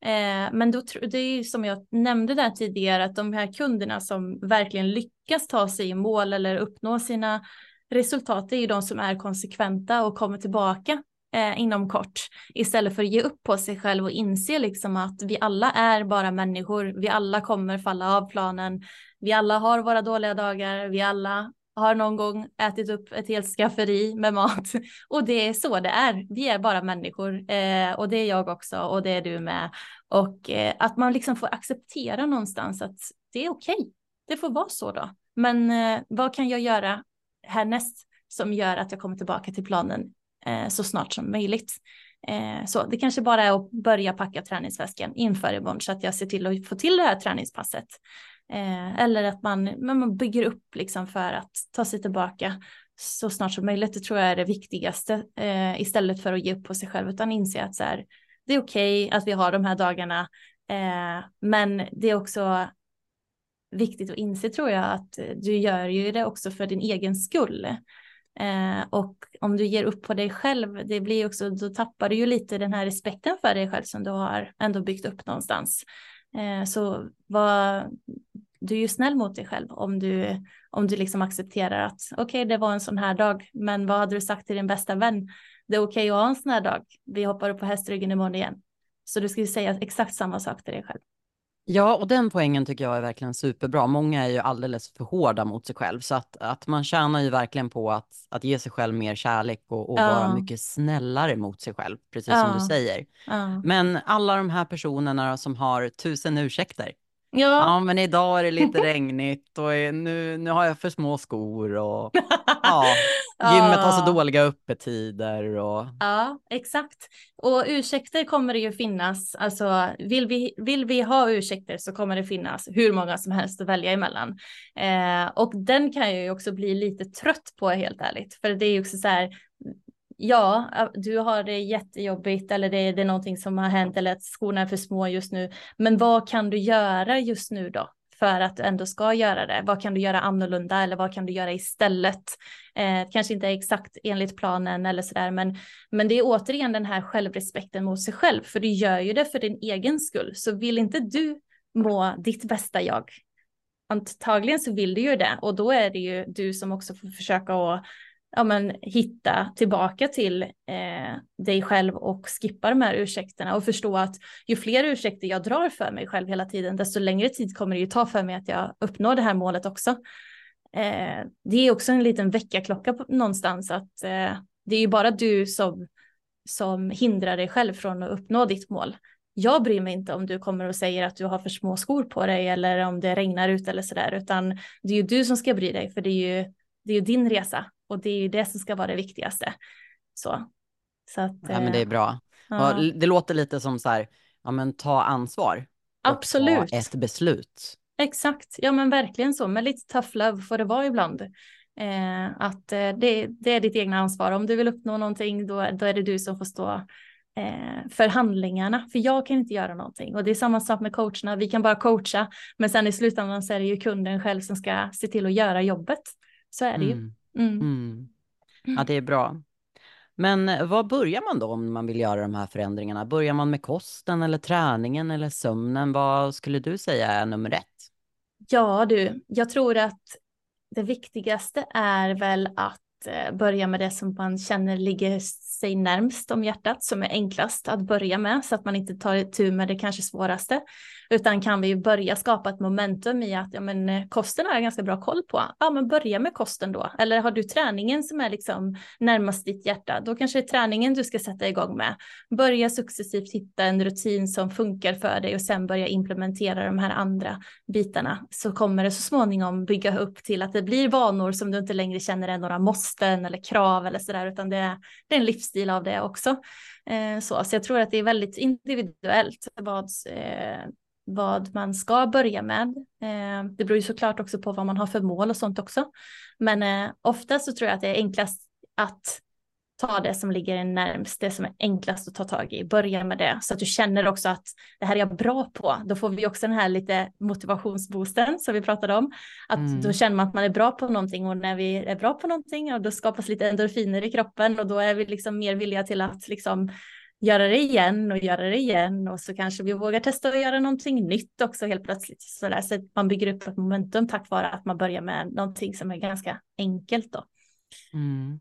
Eh, men då, det är ju som jag nämnde där tidigare att de här kunderna som verkligen lyckas ta sig i mål eller uppnå sina resultat det är ju de som är konsekventa och kommer tillbaka eh, inom kort istället för att ge upp på sig själv och inse liksom att vi alla är bara människor. Vi alla kommer falla av planen. Vi alla har våra dåliga dagar. Vi alla har någon gång ätit upp ett helt skafferi med mat och det är så det är. Vi är bara människor eh, och det är jag också och det är du med och eh, att man liksom får acceptera någonstans att det är okej. Okay. Det får vara så då. Men eh, vad kan jag göra härnäst som gör att jag kommer tillbaka till planen eh, så snart som möjligt. Eh, så det kanske bara är att börja packa träningsväskan inför imorgon så att jag ser till att få till det här träningspasset. Eh, eller att man, man bygger upp liksom för att ta sig tillbaka så snart som möjligt. Det tror jag är det viktigaste eh, istället för att ge upp på sig själv utan inse att så här, det är okej okay att vi har de här dagarna eh, men det är också viktigt att inse tror jag att du gör ju det också för din egen skull. Eh, och om du ger upp på dig själv, det blir också, då tappar du ju lite den här respekten för dig själv som du har ändå byggt upp någonstans. Eh, så var, du är ju snäll mot dig själv om du, om du liksom accepterar att okej, okay, det var en sån här dag, men vad hade du sagt till din bästa vän? Det är okej okay att ha en sån här dag. Vi hoppar upp på hästryggen imorgon igen. Så du ska ju säga exakt samma sak till dig själv. Ja, och den poängen tycker jag är verkligen superbra. Många är ju alldeles för hårda mot sig själv, så att, att man tjänar ju verkligen på att, att ge sig själv mer kärlek och, och ja. vara mycket snällare mot sig själv, precis ja. som du säger. Ja. Men alla de här personerna som har tusen ursäkter, Ja. ja, men idag är det lite regnigt och nu, nu har jag för små skor och ja, gymmet har så dåliga öppettider. Och... Ja, exakt. Och ursäkter kommer det ju finnas. Alltså, vill vi, vill vi ha ursäkter så kommer det finnas hur många som helst att välja emellan. Eh, och den kan jag ju också bli lite trött på helt ärligt. För det är ju också så här, ja, du har det jättejobbigt eller det, det är någonting som har hänt eller att skorna är för små just nu. Men vad kan du göra just nu då? för att du ändå ska göra det. Vad kan du göra annorlunda eller vad kan du göra istället? Eh, kanske inte exakt enligt planen eller sådär, men, men det är återigen den här självrespekten mot sig själv, för du gör ju det för din egen skull. Så vill inte du må ditt bästa jag, antagligen så vill du ju det och då är det ju du som också får försöka att ja, men, hitta tillbaka till eh, dig själv och skippa de här ursäkterna och förstå att ju fler ursäkter jag drar för mig själv hela tiden, desto längre tid kommer det ju ta för mig att jag uppnår det här målet också. Eh, det är också en liten väckarklocka någonstans att eh, det är ju bara du som, som hindrar dig själv från att uppnå ditt mål. Jag bryr mig inte om du kommer och säger att du har för små skor på dig eller om det regnar ut eller sådär, utan det är ju du som ska bry dig, för det är ju, det är ju din resa och det är ju det som ska vara det viktigaste. Så, så att, ja, men det är bra. Ja. Det låter lite som så här, ja men ta ansvar. Absolut. ta ett beslut. Exakt, ja men verkligen så, med lite tough love får det vara ibland. Eh, att eh, det, det, är ditt egna ansvar. Om du vill uppnå någonting, då, då är det du som får stå eh, för handlingarna. För jag kan inte göra någonting. Och det är samma sak med coacherna. Vi kan bara coacha, men sen i slutändan så är det ju kunden själv som ska se till att göra jobbet. Så är det mm. ju. Mm. Mm. Ja, det är bra. Men eh, vad börjar man då om man vill göra de här förändringarna? Börjar man med kosten eller träningen eller sömnen? Vad skulle du säga är nummer ett? Ja du, jag tror att det viktigaste är väl att eh, börja med det som man känner ligger sig närmst om hjärtat, som är enklast att börja med, så att man inte tar tur med det kanske svåraste. Utan kan vi börja skapa ett momentum i att ja, men, eh, kosten har jag ganska bra koll på. Ja, men börja med kosten då. Eller har du träningen som är liksom närmast ditt hjärta, då kanske det är träningen du ska sätta igång med. Börja successivt hitta en rutin som funkar för dig och sen börja implementera de här andra bitarna. Så kommer det så småningom bygga upp till att det blir vanor som du inte längre känner är några måsten eller krav eller sådär, utan det är, det är en livsstil av det också. Eh, så, så jag tror att det är väldigt individuellt vad eh, vad man ska börja med. Eh, det beror ju såklart också på vad man har för mål och sånt också. Men eh, ofta så tror jag att det är enklast att ta det som ligger närmst, det som är enklast att ta tag i. Börja med det så att du känner också att det här är jag bra på. Då får vi också den här lite motivationsboosten som vi pratade om. Att mm. då känner man att man är bra på någonting och när vi är bra på någonting och då skapas lite endorfiner i kroppen och då är vi liksom mer villiga till att liksom göra det igen och göra det igen och så kanske vi vågar testa att göra någonting nytt också helt plötsligt. Så, där, så man bygger upp ett momentum tack vare att man börjar med någonting som är ganska enkelt då. Mm.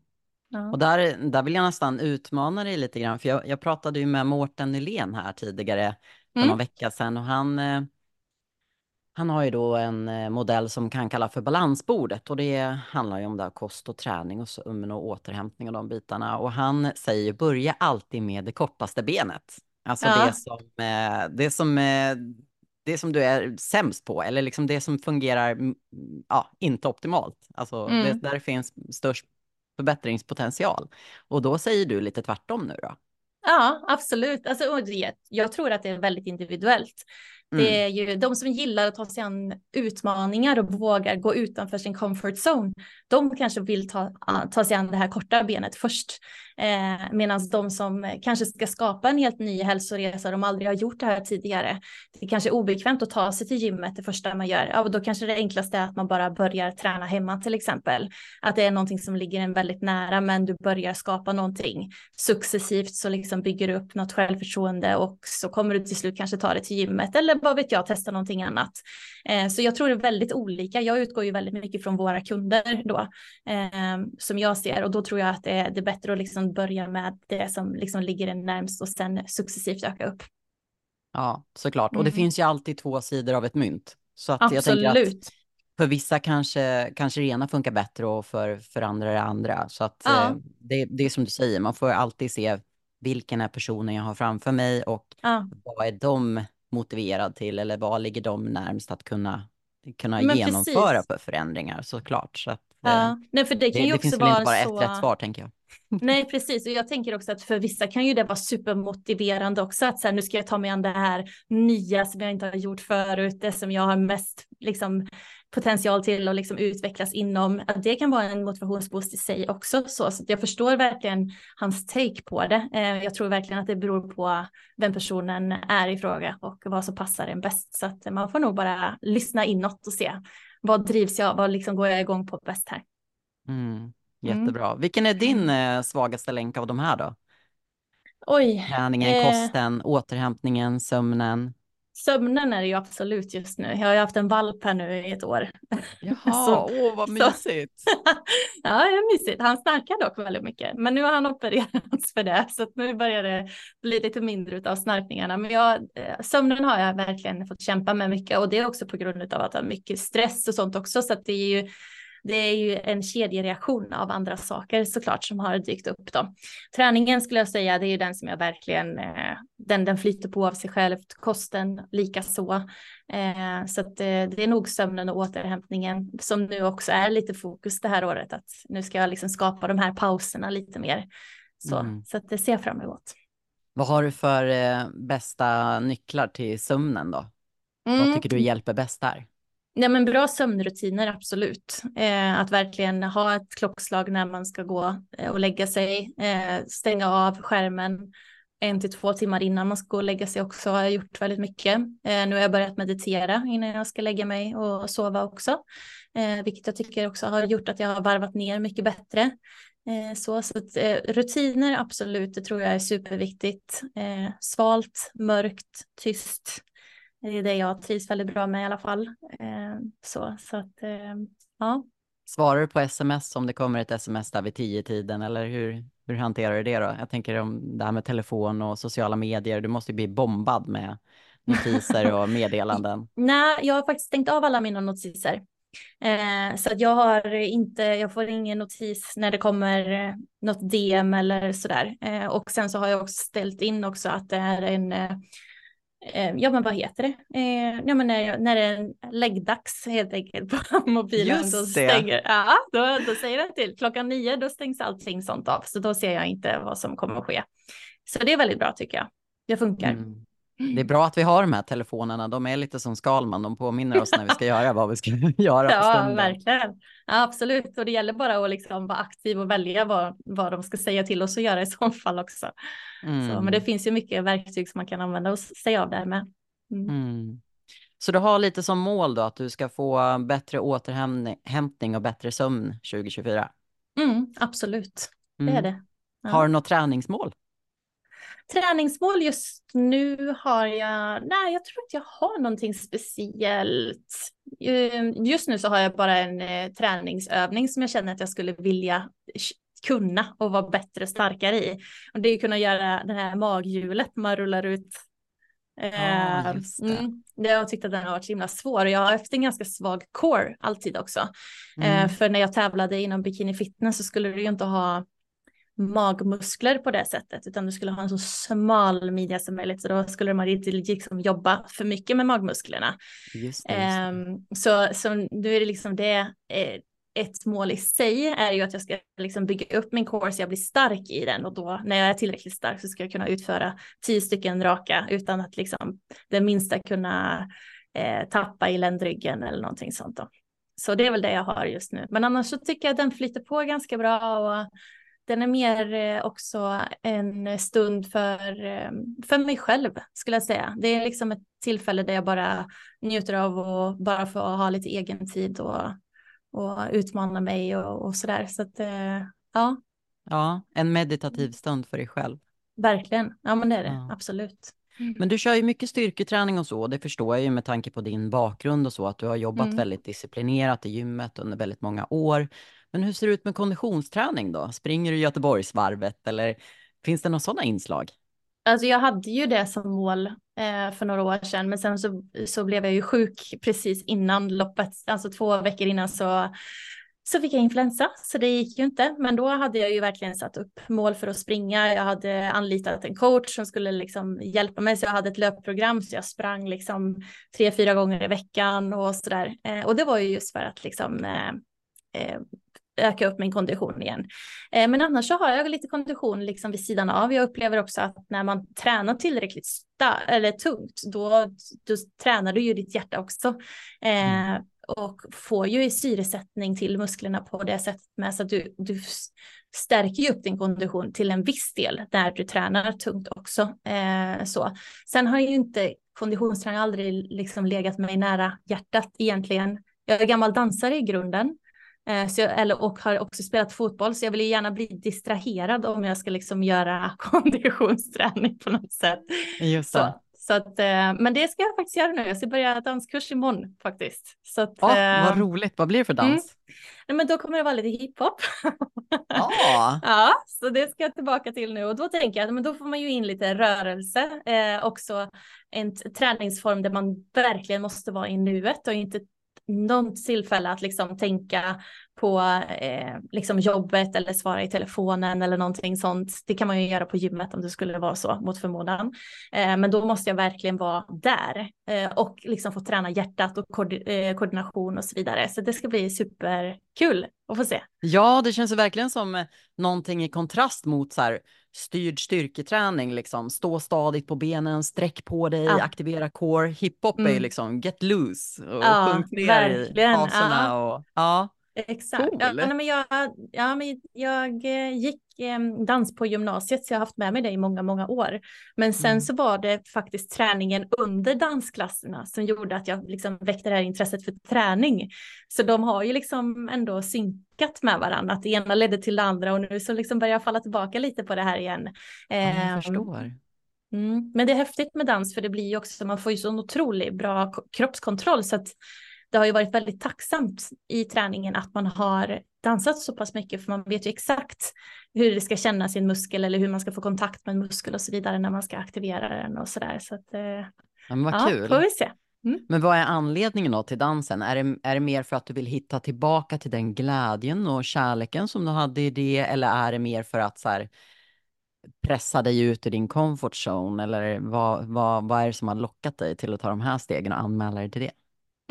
Ja. Och där, där vill jag nästan utmana dig lite grann, för jag, jag pratade ju med Mårten Nylén här tidigare för mm. någon vecka sedan och han, eh, han har ju då en eh, modell som kan kalla för balansbordet och det handlar ju om det kost och träning och sömn och återhämtning och de bitarna. Och han säger börja alltid med det kortaste benet. Alltså ja. det som, eh, det som, eh, det som du är sämst på eller liksom det som fungerar mm, ja, inte optimalt. Alltså mm. det, där finns störst förbättringspotential. Och då säger du lite tvärtom nu då? Ja, absolut. Alltså, jag tror att det är väldigt individuellt. Mm. Det är ju de som gillar att ta sig an utmaningar och vågar gå utanför sin comfort zone. De kanske vill ta, ta sig an det här korta benet först. Eh, Medan de som kanske ska skapa en helt ny hälsoresa, de aldrig har gjort det här tidigare. Det är kanske är obekvämt att ta sig till gymmet det första man gör. Ja, då kanske det enklaste är att man bara börjar träna hemma till exempel. Att det är någonting som ligger en väldigt nära, men du börjar skapa någonting successivt så liksom bygger du upp något självförtroende och så kommer du till slut kanske ta det till gymmet eller vad vet jag, testa någonting annat. Eh, så jag tror det är väldigt olika. Jag utgår ju väldigt mycket från våra kunder då eh, som jag ser och då tror jag att det är, det är bättre att liksom börja med det som liksom ligger en närmst och sen successivt öka upp. Ja, såklart. Mm. Och det mm. finns ju alltid två sidor av ett mynt. Så att Absolut. jag tänker att för vissa kanske, kanske det ena funkar bättre och för, för andra det andra. Så att ja. eh, det, det är som du säger, man får alltid se vilken är personen jag har framför mig och ja. vad är de motiverad till eller vad ligger de närmst att kunna, kunna genomföra precis. för förändringar såklart. Så att, ja. Eh, Nej, för det, kan det, ju det också finns väl inte bara så... ett rätt svar tänker jag. Nej, precis. Och jag tänker också att för vissa kan ju det vara supermotiverande också. Att så här, nu ska jag ta mig an det här nya som jag inte har gjort förut. Det som jag har mest liksom, potential till att liksom utvecklas inom. Att det kan vara en motivationsboost i sig också. Så, så jag förstår verkligen hans take på det. Eh, jag tror verkligen att det beror på vem personen är i fråga och vad som passar en bäst. Så att man får nog bara lyssna inåt och se vad drivs jag, vad liksom går jag igång på bäst här. Mm. Jättebra. Mm. Vilken är din eh, svagaste länk av de här då? Oj. Träningen, eh... kosten, återhämtningen, sömnen. Sömnen är det ju absolut just nu. Jag har ju haft en valp här nu i ett år. Jaha, så, åh vad mysigt. Så, ja, det är mysigt. Han snarkar dock väldigt mycket, men nu har han opererats för det, så nu börjar det bli lite mindre av snarkningarna. Men jag, eh, sömnen har jag verkligen fått kämpa med mycket och det är också på grund av att ha mycket stress och sånt också, så att det är ju det är ju en kedjereaktion av andra saker såklart som har dykt upp då. Träningen skulle jag säga, det är ju den som jag verkligen, eh, den, den flyter på av sig själv, kosten lika så. Eh, så att, eh, det är nog sömnen och återhämtningen som nu också är lite fokus det här året, att nu ska jag liksom skapa de här pauserna lite mer. Så, mm. så att det ser jag fram emot. Vad har du för eh, bästa nycklar till sömnen då? Mm. Vad tycker du hjälper bäst där? Ja, men bra sömnrutiner, absolut. Eh, att verkligen ha ett klockslag när man ska gå eh, och lägga sig. Eh, stänga av skärmen en till två timmar innan man ska gå och lägga sig också har jag gjort väldigt mycket. Eh, nu har jag börjat meditera innan jag ska lägga mig och sova också. Eh, vilket jag tycker också har gjort att jag har varvat ner mycket bättre. Eh, så så att, eh, rutiner, absolut, det tror jag är superviktigt. Eh, svalt, mörkt, tyst det är det jag trivs väldigt bra med i alla fall. Eh, så, så att, eh, ja. Svarar du på sms om det kommer ett sms där vid tio tiden eller hur, hur hanterar du det då? Jag tänker om det här med telefon och sociala medier, du måste ju bli bombad med notiser och meddelanden. Nej, jag har faktiskt stängt av alla mina notiser. Eh, så att jag har inte, jag får ingen notis när det kommer eh, något DM eller sådär. Eh, och sen så har jag också ställt in också att det är en, eh, eh ja men vad heter det? Eh, ja men när, när det är läggdags helt enkelt på mobilen. Just då det. stänger, ja, då, då säger den till. Klockan nio då stängs allting sånt av. Så då ser jag inte vad som kommer att ske. Så det är väldigt bra tycker jag. Det funkar. Mm. Det är bra att vi har de här telefonerna. De är lite som Skalman. De påminner oss när vi ska göra vad vi ska göra Ja, verkligen. Ja, absolut. Och det gäller bara att liksom vara aktiv och välja vad, vad de ska säga till oss och göra i så fall också. Så, Mm. men det finns ju mycket verktyg som man kan använda sig av där med. Mm. Mm. Så du har lite som mål då att du ska få bättre återhämtning och bättre sömn 2024? Mm, absolut, det Mm. är det. Ja. Har du något träningsmål? Träningsmål just nu har jag, nej jag tror inte jag har någonting speciellt. Eh, Just nu så har jag bara en eh, träningsövning som jag känner att jag skulle vilja kunna och vara bättre starkare i. Och det är att kunna göra det här maghjulet man rullar ut. Ja, Eh, just det. mm, jag har tyckt att den har varit så himla svår och jag har haft en ganska svag core alltid också. Eh, Mm. för när jag tävlade inom bikini fitness så skulle du ju inte ha magmuskler på det sättet, utan du skulle ha en så smal midja som möjligt, så då skulle man inte liksom jobba för mycket med magmusklerna. Just det, just det. Ehm, så, så nu är det liksom det, eh, ett mål i sig är ju att jag ska liksom bygga upp min core så jag blir stark i den och då när jag är tillräckligt stark så ska jag kunna utföra tio stycken raka utan att liksom det minsta kunna eh, tappa i ländryggen eller någonting sånt då. Så det är väl det jag har just nu. Men annars så tycker jag att den flyter på ganska bra och den är mer eh, också en stund för, eh, för mig själv skulle jag säga. Det är liksom ett tillfälle där jag bara njuter av och bara få ha lite egen tid och, och utmana mig och, och sådär. Så att eh, ja, Ja, en meditativ stund för dig själv. verkligen. Ja, men det är det. Ja. Absolut. Men du kör ju mycket styrketräning och så, det förstår jag ju med tanke på din bakgrund och så, att du har jobbat Mm. väldigt disciplinerat i gymmet under väldigt många år. Men hur ser det ut med konditionsträning då? Springer du Göteborgsvarvet eller finns det några sådana inslag? Alltså jag hade ju det som mål eh, för några år sedan, men sen så, så blev jag ju sjuk precis innan loppet, alltså två veckor innan så, så fick jag influensa, så det gick ju inte. Men då hade jag ju verkligen satt upp mål för att springa. Jag hade anlitat en coach som skulle liksom hjälpa mig, så jag hade ett löpprogram, så jag sprang liksom tre, fyra gånger i veckan och sådär. Eh, och det var ju just för att liksom eh, eh, öka upp min kondition igen. Eh, Men annars så har jag lite kondition liksom vid sidan av. Jag upplever också att när man tränar tillräckligt sta- eller tungt, då, då tränar du ju ditt hjärta också. Eh, och får ju i syresättning till musklerna på det sättet med så att du, du stärker ju upp din kondition till en viss del där du tränar tungt också. Eh, så. Sen har ju inte konditionsträning aldrig liksom legat mig nära hjärtat egentligen. Jag är gammal dansare i grunden. Eh, Så jag, eller, och har också spelat fotboll, så jag vill ju gärna bli distraherad om jag ska liksom göra konditionsträning på något sätt. Just det. Så, så att, eh, men det ska jag faktiskt göra nu. Jag ska börja danskurs imorgon faktiskt. Så att, eh, vad roligt. Vad blir det för dans? nej, men då kommer det vara lite hiphop. Ja, Ja, så det ska jag tillbaka till nu och då tänker jag att men då får man ju in lite rörelse, eh, också en träningsform där man verkligen måste vara i nuet och inte något tillfälle att liksom tänka på eh, liksom jobbet eller svara i telefonen eller någonting sånt. Det kan man ju göra på gymmet om det skulle vara så mot förmodan. Eh, men då måste jag verkligen vara där eh, och liksom få träna hjärtat och koord- eh, koordination och så vidare. Så det ska bli superkul att få se. ja, det känns verkligen som eh, någonting i kontrast mot så här styrd styrketräning, liksom stå stadigt på benen, sträck på dig, Ja. aktivera core. Hiphop är ju Mm. liksom get loose och Ja, sjunk ner verkligen. i faserna och ja. Exakt. Cool. Ja, men jag, ja, men jag eh, gick eh, dans på gymnasiet så jag har haft med mig det i många, många år. Men sen Mm. så var det faktiskt träningen under dansklasserna som gjorde att jag liksom väckte det här intresset för träning. Så de har ju liksom ändå synkat med varandra, att det ena ledde till det andra och nu så liksom börjar jag falla tillbaka lite på det här igen. ja Ehm, jag förstår. Mm. Men det är häftigt med dans för det blir ju också, man får ju så otroligt bra kroppskontroll så att det har ju varit väldigt tacksamt i träningen att man har dansat så pass mycket för man vet ju exakt hur det ska kännas i en muskel eller hur man ska få kontakt med en muskel och så vidare när man ska aktivera den och så där. Så att, eh, Ja, men vad ja, kul. får vi se. Men vad är anledningen då till dansen? Är det, är det mer för att du vill hitta tillbaka till den glädjen och kärleken som du hade i det? Eller är det mer för att så här, pressa dig ut ur din comfort zone? Eller vad, vad, vad är det som har lockat dig till att ta de här stegen och anmäla dig till det?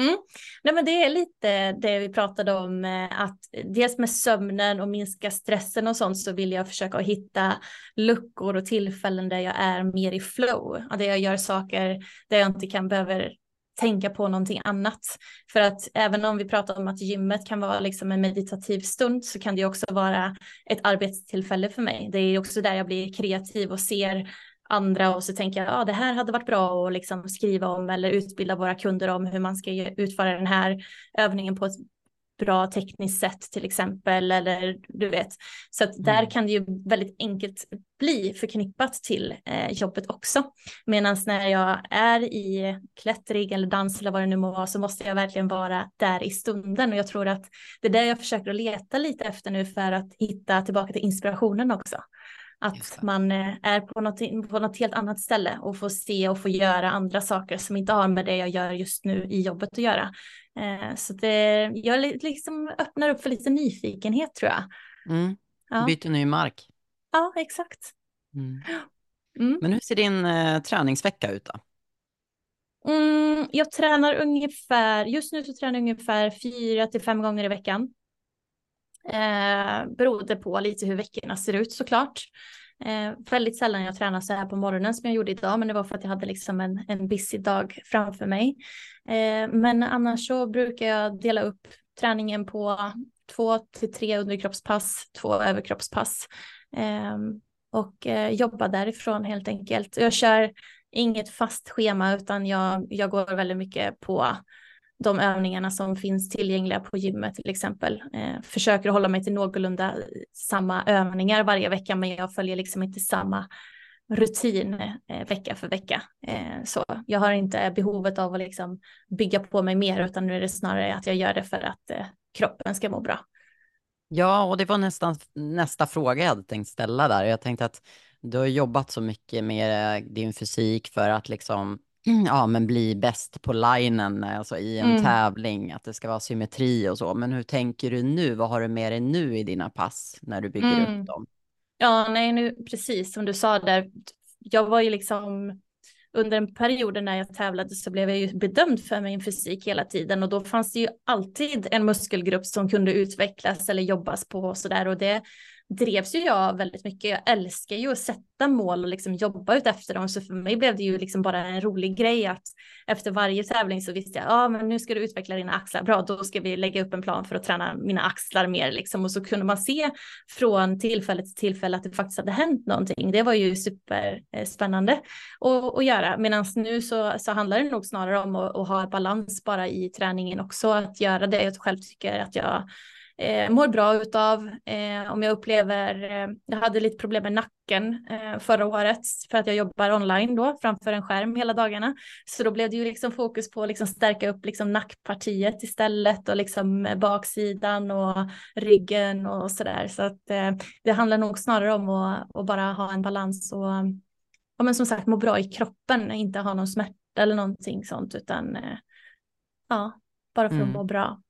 Mm. Nej, men det är lite det vi pratade om, eh, att dels med sömnen och minska stressen och sånt så vill jag försöka hitta luckor och tillfällen där jag är mer i flow, där jag gör saker där jag inte kan behöver tänka på någonting annat. För att även om vi pratar om att gymmet kan vara liksom en meditativ stund så kan det också vara ett arbetstillfälle för mig. Det är också där jag blir kreativ och ser andra och så tänker jag, ja ah, det här hade varit bra att liksom skriva om eller utbilda våra kunder om hur man ska utföra den här övningen på ett bra tekniskt sätt till exempel eller du vet. Så att där mm. kan det ju väldigt enkelt bli förknippat till eh, jobbet också. Medan när jag är i klättring eller dans eller vad det nu må vara så måste jag verkligen vara där i stunden och jag tror att det är där jag försöker att leta lite efter nu för att hitta tillbaka till inspirationen också. Att man eh, är på något, på något helt annat ställe och får se och få göra andra saker som inte har med det jag gör just nu i jobbet att göra. Eh, så det, jag liksom öppnar upp för lite nyfikenhet tror jag. Mm. Ja. Byter ny mark. Ja, exakt. Mm. Mm. Men hur ser din eh, träningsvecka ut då? Mm, jag tränar ungefär, just nu så tränar jag ungefär fyra till fem gånger i veckan. Eh, beroende på lite hur veckorna ser ut såklart. Eh, väldigt sällan jag tränar så här på morgonen som jag gjorde idag, men det var för att jag hade liksom en, en busy dag framför mig. Eh, men annars så brukar jag dela upp träningen på två till tre underkroppspass, två överkroppspass eh, och eh, jobba därifrån helt enkelt. Jag kör inget fast schema utan jag, jag går väldigt mycket på de övningarna som finns tillgängliga på gymmet till exempel. Eh, försöker hålla mig till någorlunda samma övningar varje vecka, men jag följer liksom inte samma rutin eh, vecka för vecka. Eh, så jag har inte behovet av att liksom bygga på mig mer, utan nu är det snarare att jag gör det för att eh, kroppen ska må bra. Ja, och det var nästan nästa fråga jag hade tänkt ställa där. Jag tänkte att du har jobbat så mycket med eh, din fysik för att liksom ja, men bli bäst på linen, alltså i en mm. tävling, att det ska vara symmetri och så. Men hur tänker du nu? Vad har du med dig nu i dina pass när du bygger mm. upp dem? Ja, nej, nu precis som du sa där. Jag var ju liksom under en period när jag tävlade så blev jag ju bedömd för min fysik hela tiden och då fanns det ju alltid en muskelgrupp som kunde utvecklas eller jobbas på och så där och det drevs ju jag väldigt mycket. Jag älskar ju att sätta mål och liksom jobba ut efter dem. Så för mig blev det ju liksom bara en rolig grej att efter varje tävling så visste jag, ja ah, men nu ska du utveckla dina axlar. Bra, då ska vi lägga upp en plan för att träna mina axlar mer liksom. Och så kunde man se från tillfälle till tillfälle att det faktiskt hade hänt någonting. Det var ju superspännande att, att göra. Medan nu så, så handlar det nog snarare om att, att ha balans bara i träningen också. Att göra det jag själv tycker att jag eh, mår bra utav. Eh, om jag upplever, eh, jag hade lite problem med nacken eh, förra året för att jag jobbar online då framför en skärm hela dagarna. Så då blev det ju liksom fokus på att liksom stärka upp liksom nackpartiet istället och liksom baksidan och ryggen och sådär. Så att eh, det handlar nog snarare om att, att bara ha en balans och ja, men som sagt må bra i kroppen, inte ha någon smärta eller någonting sånt utan eh, ja, bara för att mm. må bra.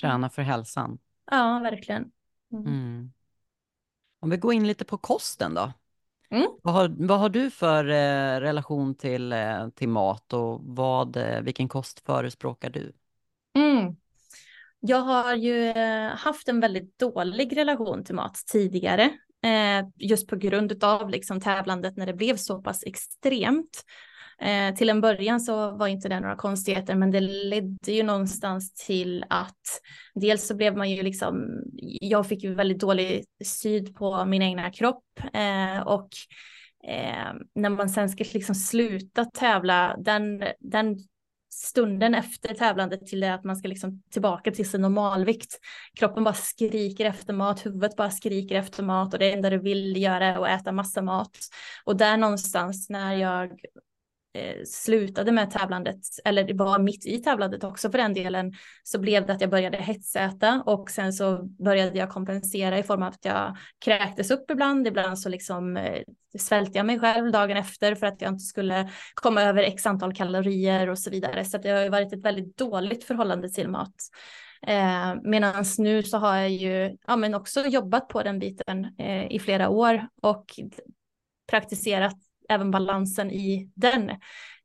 Träna för hälsan. Ja, verkligen. Mm. Mm. Om vi går in lite på kosten då. Mm. Vad, har, vad har du för eh, relation till, eh, till mat och vad, eh, vilken kost förespråkar du? Mm. Jag har ju eh, haft en väldigt dålig relation till mat tidigare. Eh, just på grund av liksom tävlandet när det blev så pass extremt. Eh, till en början så var inte det några konstigheter, men det ledde ju någonstans till att dels så blev man ju liksom, jag fick ju väldigt dålig syd på min egna kropp eh, och eh, när man sen ska liksom sluta tävla, den, den stunden efter tävlandet till det att man ska liksom tillbaka till sin normalvikt. Kroppen bara skriker efter mat, huvudet bara skriker efter mat och det enda du vill göra är att äta massa mat. Och där någonstans när jag eh, slutade med tävlandet, eller det var mitt i tävlandet också för den delen, så blev det att jag började hetsäta och sen så började jag kompensera i form av att jag kräktes upp ibland, ibland så liksom eh, svälte jag mig själv dagen efter för att jag inte skulle komma över x antal kalorier och så vidare. Så det har ju varit ett väldigt dåligt förhållande till mat. Eh, Medan nu så har jag ju ja, men också jobbat på den biten eh, i flera år och praktiserat även balansen i den.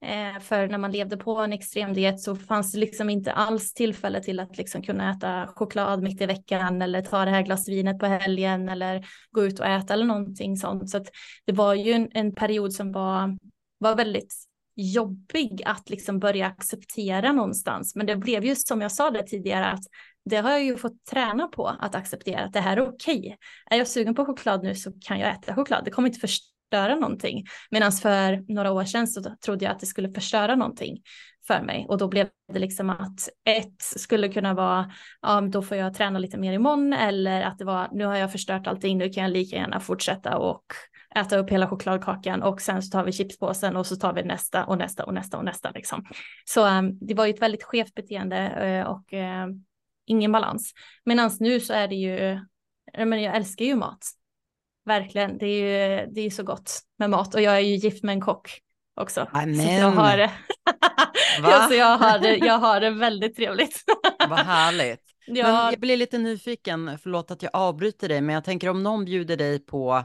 Eh, för när man levde på en extrem diet så fanns det liksom inte alls tillfälle till att liksom kunna äta choklad mitt i veckan eller ta det här glasvinet på helgen eller gå ut och äta eller någonting sånt. Så att det var ju en, en period som var, var väldigt jobbig att liksom börja acceptera någonstans. Men det blev ju som jag sa det tidigare att det har jag ju fått träna på att acceptera att det här är okej. Okay. Är jag sugen på choklad nu så kan jag äta choklad. Det kommer inte förstöra någonting. Medan för några år sedan så trodde jag att det skulle förstöra någonting för mig och då blev det liksom att ett skulle kunna vara, ja då får jag träna lite mer imorgon eller att det var, nu har jag förstört allting, nu kan jag lika gärna fortsätta och äta upp hela chokladkakan och sen så tar vi chipspåsen och så tar vi nästa och nästa och nästa och nästa liksom. Så um, det var ju ett väldigt skevt beteende eh, och uh, ingen balans. Medan nu så är det ju, men jag älskar ju mat. Verkligen, det är ju det är så gott med mat och jag är ju gift med en kock också. Amen. Så jag har det. ja, så jag har det, jag har det väldigt trevligt. Vad härligt. Ja. Men jag blir lite nyfiken, förlåt att jag avbryter dig, men jag tänker om någon bjuder dig på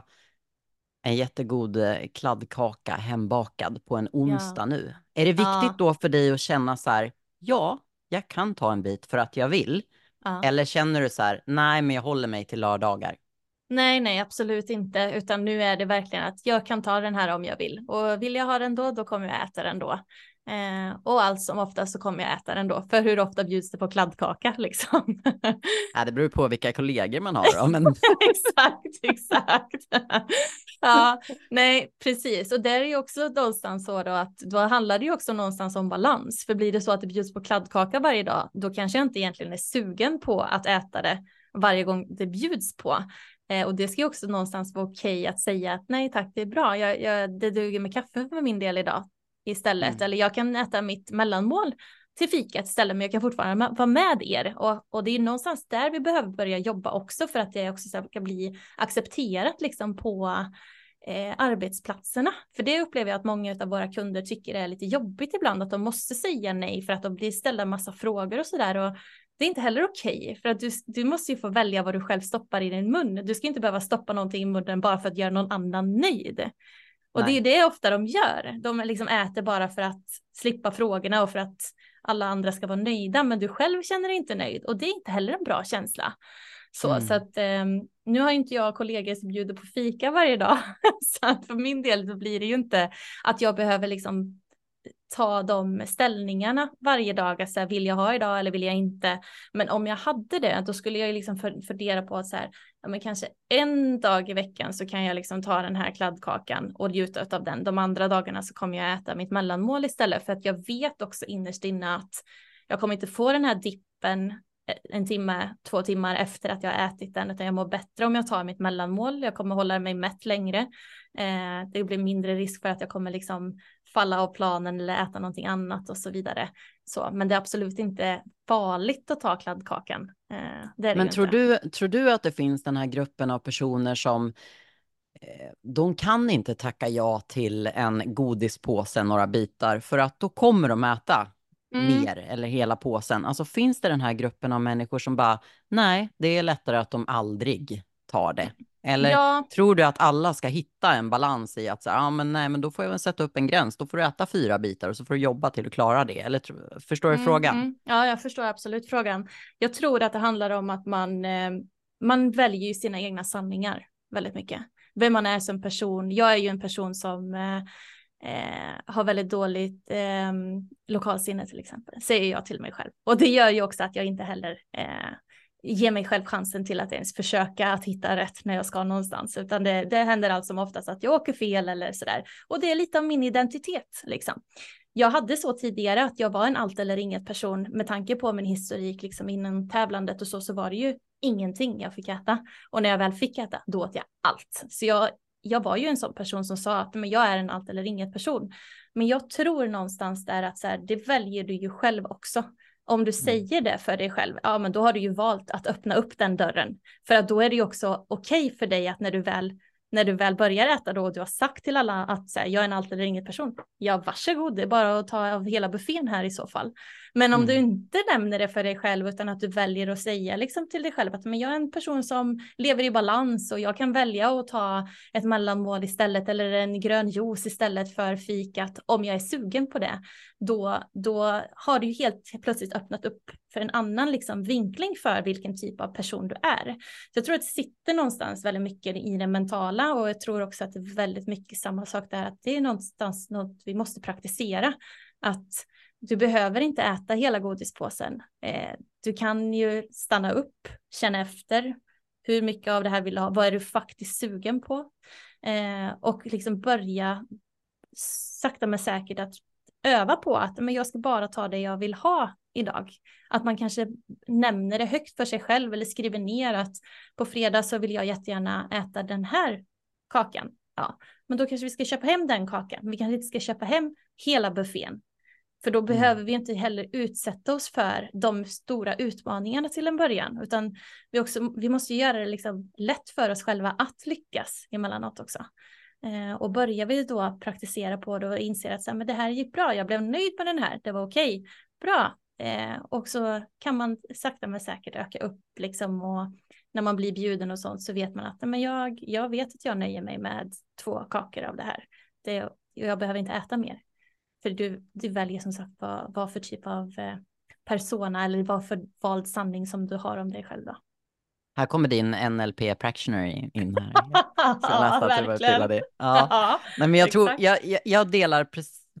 en jättegod eh, kladdkaka hembakad på en onsdag ja. nu. Är det viktigt ja. då för dig att känna så här, ja, jag kan ta en bit för att jag vill? Eller känner du så här, nej, men jag håller mig till lördagar? Nej, nej, absolut inte, utan nu är det verkligen att jag kan ta den här om jag vill och vill jag ha den då, då kommer jag äta den då. Eh, och allt som oftast så kommer jag äta den då. För hur ofta bjuds det på kladdkaka liksom? ja, det beror på vilka kollegor man har då. Men... exakt, exakt. ja, nej, precis. Och där är ju också någonstans så då att då handlar det ju också någonstans om balans. För blir det så att det bjuds på kladdkaka varje dag, då kanske jag inte egentligen är sugen på att äta det varje gång det bjuds på. Eh, och det ska ju också någonstans vara okej okay att säga att nej tack, det är bra, jag, jag, det duger med kaffe för min del idag istället. Mm. Eller jag kan äta mitt mellanmål till fikat istället, men jag kan fortfarande vara med er. Och, och det är någonstans där vi behöver börja jobba också för att det också ska bli accepterat liksom på eh, arbetsplatserna. För det upplever jag att många av våra kunder tycker är lite jobbigt ibland, att de måste säga nej för att de blir ställda en massa frågor och sådär. Och det är inte heller okej, okay, för att du, du måste ju få välja vad du själv stoppar i din mun. Du ska inte behöva stoppa någonting i munnen bara för att göra någon annan nöjd. Och Nej. det är det ofta de gör. De liksom äter bara för att slippa frågorna och för att alla andra ska vara nöjda, men du själv känner dig inte nöjd och det är inte heller en bra känsla. Så, mm. så att um, nu har inte jag kollegor som bjuder på fika varje dag, så att för min del så blir det ju inte att jag behöver liksom ta de ställningarna varje dag, alltså vill jag ha idag eller vill jag inte? Men om jag hade det, då skulle jag liksom fundera på att så här, ja men kanske en dag i veckan så kan jag liksom ta den här kladdkakan och njuta av den. De andra dagarna så kommer jag äta mitt mellanmål istället för att jag vet också innerst inne att jag kommer inte få den här dippen en timme, två timmar efter att jag har ätit den, utan jag mår bättre om jag tar mitt mellanmål. Jag kommer hålla mig mätt längre. Eh, det blir mindre risk för att jag kommer liksom falla av planen eller äta någonting annat och så vidare. Så, men det är absolut inte farligt att ta kladdkakan. Eh, men tror du, tror du att det finns den här gruppen av personer som eh, de kan inte tacka ja till en godispåse, några bitar, för att då kommer de äta mm. mer eller hela påsen. Alltså finns det den här gruppen av människor som bara, nej, det är lättare att de aldrig tar det. Eller ja. tror du att alla ska hitta en balans i att så, ah, men nej, men då får jag väl sätta upp en gräns. Då får du äta fyra bitar och så får du jobba till du klarar det. Eller förstår du mm, frågan? Mm. Ja, jag förstår absolut frågan. Jag tror att det handlar om att man, eh, man väljer sina egna sanningar väldigt mycket. Vem man är som person. Jag är ju en person som eh, eh, har väldigt dåligt eh, lokalsinne till exempel, säger jag till mig själv. Och det gör ju också att jag inte heller eh, ger mig själv chansen till att ens försöka att hitta rätt när jag ska någonstans, utan det, det händer allt som oftast att jag åker fel eller sådär. Och det är lite av min identitet liksom. Jag hade så tidigare att jag var en allt eller inget person med tanke på min historik liksom innan tävlandet och så, så var det ju ingenting jag fick äta. Och när jag väl fick äta, då åt jag allt. Så jag jag var ju en sån person som sa att men jag är en allt eller inget person. Men jag tror någonstans där att så här, det väljer du ju själv också. Om du mm. säger det för dig själv, ja men då har du ju valt att öppna upp den dörren. För att då är det ju också okej okay för dig att när du väl när du väl börjar äta då och du har sagt till alla att så här, jag är en allt eller inget person, ja varsågod, det är bara att ta av hela buffén här i så fall. Men om mm. du inte nämner det för dig själv utan att du väljer att säga liksom till dig själv att men jag är en person som lever i balans och jag kan välja att ta ett mellanmål istället eller en grön juice istället för fikat om jag är sugen på det. Då, då har du ju helt plötsligt öppnat upp för en annan liksom vinkling för vilken typ av person du är. Så jag tror att det sitter någonstans väldigt mycket i det mentala och jag tror också att det är väldigt mycket samma sak där att det är någonstans något vi måste praktisera. Att du behöver inte äta hela godispåsen. Eh, du kan ju stanna upp, känna efter. Hur mycket av det här vill du ha? Vad är du faktiskt sugen på? Eh, och liksom börja sakta men säkert att öva på att men jag ska bara ta det jag vill ha idag. Att man kanske nämner det högt för sig själv eller skriver ner att på fredag så vill jag jättegärna äta den här kakan. Ja, men då kanske vi ska köpa hem den kakan. Vi kanske inte ska köpa hem hela buffén. För då mm. behöver vi inte heller utsätta oss för de stora utmaningarna till en början, utan vi, också, vi måste göra det liksom lätt för oss själva att lyckas emellanåt också. Eh, och börjar vi då praktisera på det och inser att så här, men det här gick bra, jag blev nöjd med den här, det var okej, bra. Eh, och så kan man sakta men säkert öka upp liksom och när man blir bjuden och sånt så vet man att men jag, jag vet att jag nöjer mig med två kakor av det här. Det, jag behöver inte äta mer. För du, du väljer som sagt vad, vad för typ av eh, persona eller vad för vald sanning som du har om dig själv då. Här kommer din NLP practitioner in här. ja, verkligen. Ja. ja. Nej, men jag, tror, jag, jag delar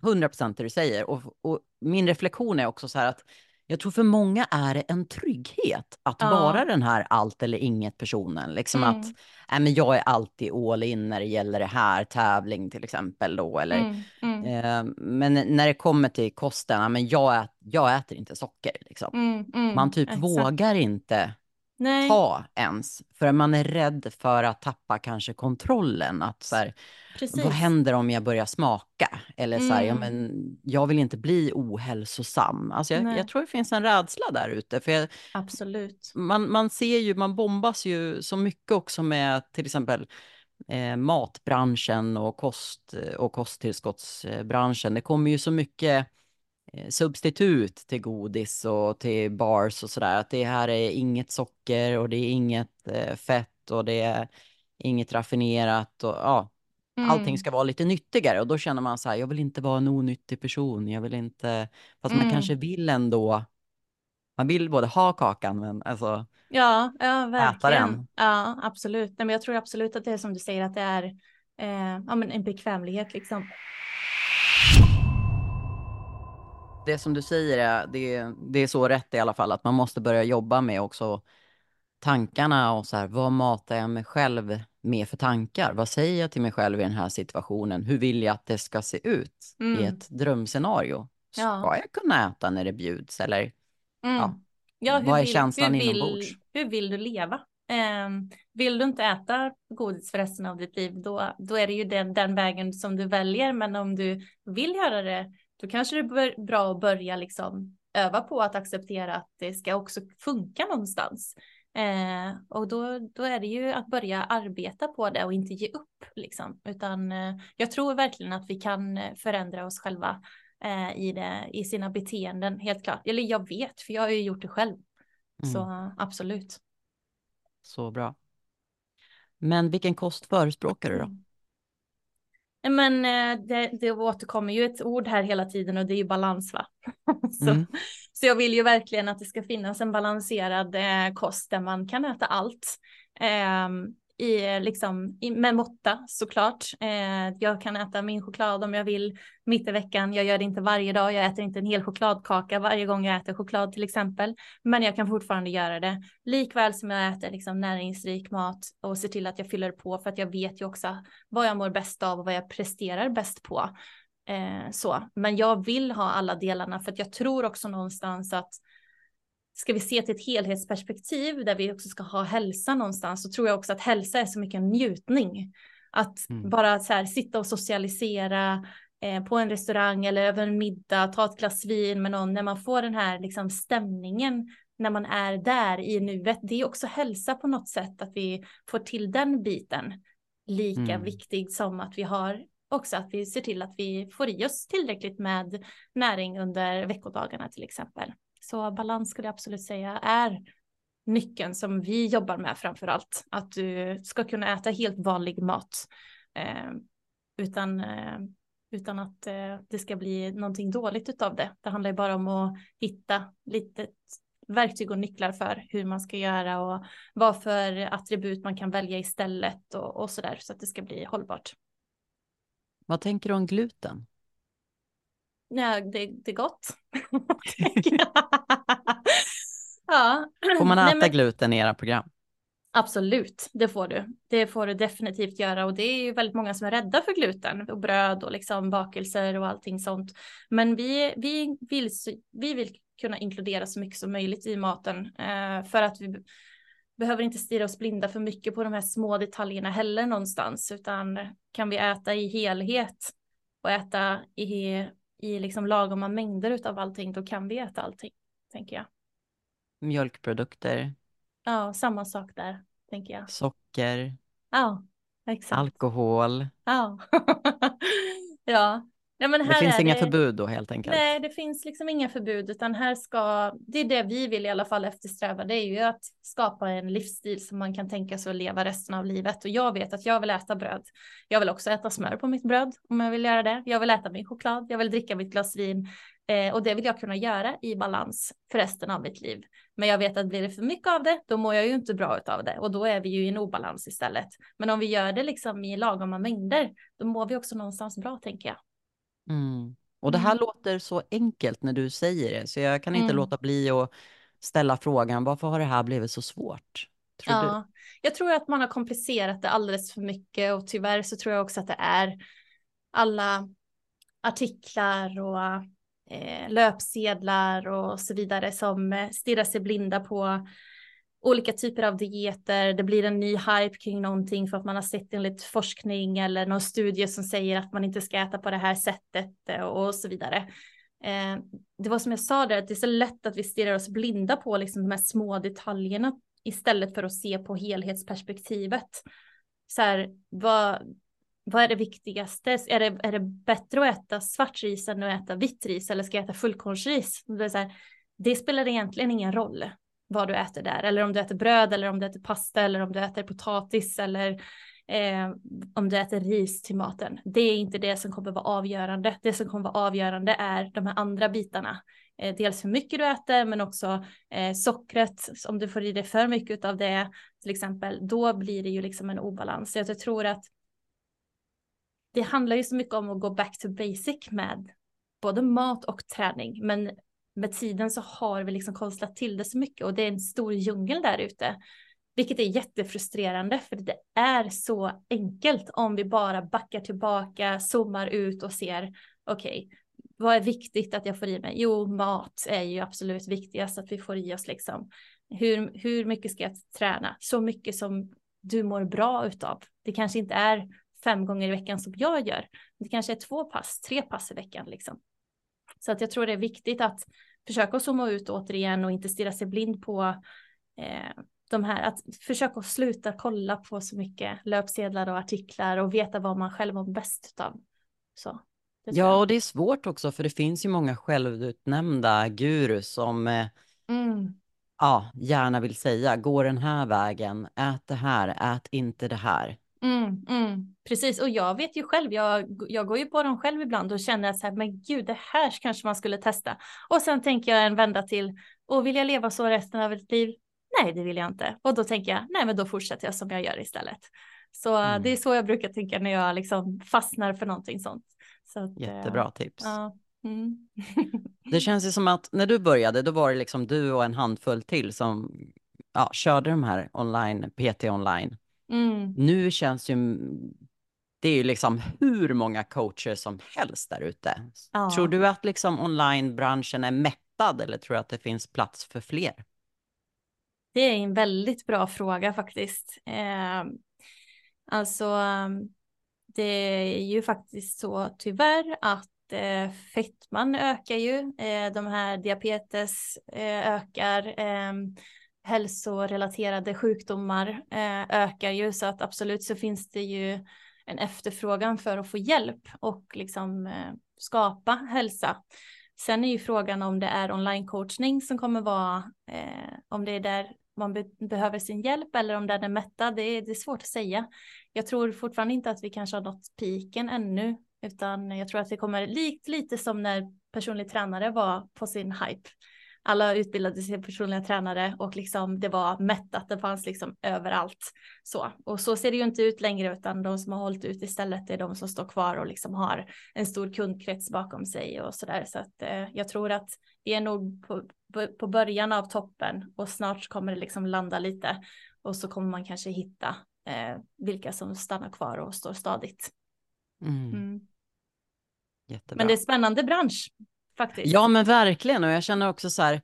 100% det du säger och, och min reflektion är också så här att jag tror för många är det en trygghet att ja. vara den här allt eller inget personen. Liksom mm. att äh, men jag är alltid all in när det gäller det här, tävling till exempel då. Eller, mm. Mm. Eh, men när det kommer till kosten, äh, men jag, ät, jag äter inte socker. Liksom. Mm, mm, man typ exakt. vågar inte Nej. ta ens, för man är rädd för att tappa kanske kontrollen. Att så här. Vad händer om jag börjar smaka? Eller så här, mm. ja, men jag vill inte bli ohälsosam. Alltså jag, jag tror det finns en rädsla där ute. För jag, Absolut. Man, man ser ju, man bombas ju så mycket också med till exempel eh, matbranschen och kost och kosttillskottsbranschen. Det kommer ju så mycket substitut till godis och till bars och sådär. Att det här är inget socker och det är inget eh, fett och det är inget raffinerat och ja, Mm. Allting ska vara lite nyttigare och då känner man så här, jag vill inte vara en onyttig person, jag vill inte, fast mm. man kanske vill ändå, man vill både ha kakan men alltså Ja, ja verkligen. Äta den. Ja, absolut. Nej, men jag tror absolut att det är som du säger att det är eh, ja, men en bekvämlighet liksom. Det som du säger är, det, det är så rätt i alla fall, att man måste börja jobba med också tankarna och så här, vad matar jag mig själv med för tankar? Vad säger jag till mig själv i den här situationen? Hur vill jag att det ska se ut mm. i ett drömscenario? Ska ja. jag kunna äta när det bjuds eller mm. ja, ja vad är vill, känslan hur inombords? hur vill du leva? Eh, vill du inte äta godis för resten av ditt liv, då, då är det ju den, den vägen som du väljer. Men om du vill göra det, då kanske det är bra att börja liksom öva på att acceptera att det ska också funka någonstans. Eh, och då, då är det ju att börja arbeta på det och inte ge upp liksom. Utan eh, jag tror verkligen att vi kan eh, förändra oss själva eh, i, det, i sina beteenden, helt klart. Eller jag vet, för jag har ju gjort det själv. Mm. Så absolut. Så bra. Men vilken kost förespråkar du då? Men eh, det, det återkommer ju ett ord här hela tiden och det är ju balans va. så, mm. så jag vill ju verkligen att det ska finnas en balanserad eh, kost där man kan äta allt. Eh, i, liksom, i, med måtta såklart. Eh, jag kan äta min choklad om jag vill mitt i veckan. Jag gör det inte varje dag. Jag äter inte en hel chokladkaka varje gång jag äter choklad till exempel. Men jag kan fortfarande göra det. Likväl som jag äter liksom, näringsrik mat och ser till att jag fyller på för att jag vet ju också vad jag mår bäst av och vad jag presterar bäst på. Eh, så. Men jag vill ha alla delarna för att jag tror också någonstans att ska vi se till ett helhetsperspektiv där vi också ska ha hälsa någonstans så tror jag också att hälsa är så mycket en njutning. Att mm. bara så här, sitta och socialisera, eh, på en restaurang eller över en middag, ta ett glas vin med någon, när man får den här liksom, stämningen när man är där i nuet. Det är också hälsa på något sätt att vi får till den biten lika mm. viktig som att vi har också att vi ser till att vi får i oss tillräckligt med näring under veckodagarna till exempel. Så balans skulle jag absolut säga är nyckeln som vi jobbar med framför allt. Att du ska kunna äta helt vanlig mat eh, utan, eh, utan att eh, det ska bli någonting dåligt av det. Det handlar ju bara om att hitta lite verktyg och nycklar för hur man ska göra och vad för attribut man kan välja istället och, och så där så att det ska bli hållbart. Vad tänker du om gluten? Ja, det, det är gott. ja. Får man äta Nej, men... gluten i era program? Absolut, det får du. Det får du definitivt göra och det är ju väldigt många som är rädda för gluten och bröd och liksom bakelser och allting sånt. Men vi, vi, vill, vi vill kunna inkludera så mycket som möjligt i maten eh, för att vi behöver inte stirra oss blinda för mycket på de här små detaljerna heller någonstans, utan kan vi äta i helhet och äta i, i liksom lagoma mängder av allting, då kan vi äta allting, tänker jag. Mjölkprodukter. Ja, samma sak där, tänker jag. Socker. Ja, exakt. Alkohol. Ja. ja, Ja, det finns inga det... förbud då helt enkelt? Nej, det finns liksom inga förbud, utan här ska, det är det vi vill i alla fall eftersträva, det är ju att skapa en livsstil som man kan tänka sig att leva resten av livet. Och jag vet att jag vill äta bröd. Jag vill också äta smör på mitt bröd om jag vill göra det. Jag vill äta min choklad, jag vill dricka mitt glas vin eh, och det vill jag kunna göra i balans för resten av mitt liv. Men jag vet att blir det för mycket av det, då mår jag ju inte bra av det och då är vi ju i en obalans istället. Men om vi gör det liksom i lagoma mängder, då mår vi också någonstans bra tänker jag. Mm. Och det här mm. låter så enkelt när du säger det, så jag kan inte mm. låta bli att ställa frågan, varför har det här blivit så svårt? Tror ja, du? jag tror att man har komplicerat det alldeles för mycket och tyvärr så tror jag också att det är alla artiklar och eh, löpsedlar och så vidare som eh, stirrar sig blinda på olika typer av dieter, det blir en ny hype kring någonting för att man har sett enligt forskning eller någon studie som säger att man inte ska äta på det här sättet eh, och så vidare. Eh, det var som jag sa där, att det är så lätt att vi stirrar oss blinda på liksom de här små detaljerna istället för att se på helhetsperspektivet. Så här, vad, vad är det viktigaste? Är det, är det bättre att äta svart ris än att äta vitt ris eller ska jag äta fullkornsris? Det, så här, det spelar egentligen ingen roll vad du äter där. Eller om du äter bröd eller om du äter pasta eller om du äter potatis eller eh, om du äter ris till maten. Det är inte det som kommer vara avgörande. Det som kommer vara avgörande är de här andra bitarna. Eh, dels hur mycket du äter men också eh, sockret. Om du får i dig för mycket av det till exempel, då blir det ju liksom en obalans. Så jag tror att det handlar ju så mycket om att gå back to basic med både mat och träning. Men med tiden så har vi liksom konstlat till det så mycket och det är en stor djungel där ute. Vilket är jättefrustrerande för det är så enkelt om vi bara backar tillbaka, zoomar ut och ser okej, okay, vad är viktigt att jag får i mig? Jo, mat är ju absolut viktigast att vi får i oss liksom. Hur, hur mycket ska jag träna? Så mycket som du mår bra utav. Det kanske inte är fem gånger i veckan som jag gör. Det kanske är två pass, tre pass i veckan liksom. Så att jag tror det är viktigt att försöka zooma ut återigen och inte stirra sig blind på eh, de här, att försöka sluta kolla på så mycket löpsedlar och artiklar och veta vad man själv mår bäst av. Så, ja, och det är svårt också för det finns ju många självutnämnda gurus som eh, mm. ja, gärna vill säga, gå den här vägen, ät det här, ät inte det här. Mm, mm, precis, och jag vet ju själv, jag, jag går ju på dem själv ibland och känner att så här, men gud, det här kanske man skulle testa. Och sen tänker jag en vända till, och vill jag leva så resten av ett liv? Nej, det vill jag inte. Och då tänker jag, nej, men då fortsätter jag som jag gör istället. Så mm. det är så jag brukar tänka när jag liksom fastnar för någonting sånt. Så att, Jättebra äh, tips. Ja. Mm. det känns ju som att när du började, då var det liksom du och en handfull till som ja, körde de här online, PT online. Mm. Nu känns ju, det är ju liksom hur många coacher som helst där ute. Ja. Tror du att liksom onlinebranschen är mättad eller tror du att det finns plats för fler? Det är en väldigt bra fråga faktiskt. Eh, alltså, det är ju faktiskt så tyvärr att eh, fettman ökar ju, eh, de här diabetes eh, ökar, eh, hälsorelaterade sjukdomar eh, ökar ju så att absolut så finns det ju en efterfrågan för att få hjälp och liksom eh, skapa hälsa. Sen är ju frågan om det är online coachning som kommer vara, eh, om det är där man be behöver sin hjälp eller om den är mättad, det är, det är svårt att säga. Jag tror fortfarande inte att vi kanske har nått piken ännu, utan jag tror att det kommer likt lite som när personlig tränare var på sin hype alla utbildade sig personliga tränare och liksom det var mättat, det fanns liksom överallt. Så. Och så ser det ju inte ut längre utan de som har hållit ut istället är de som står kvar och liksom har en stor kundkrets bakom sig och så där. Så att eh, jag tror att vi är nog på, på början av toppen och snart kommer det liksom landa lite och så kommer man kanske hitta eh, vilka som stannar kvar och står stadigt. Mm. Mm. Men det är spännande bransch faktiskt. Ja, men verkligen. Och jag känner också så här,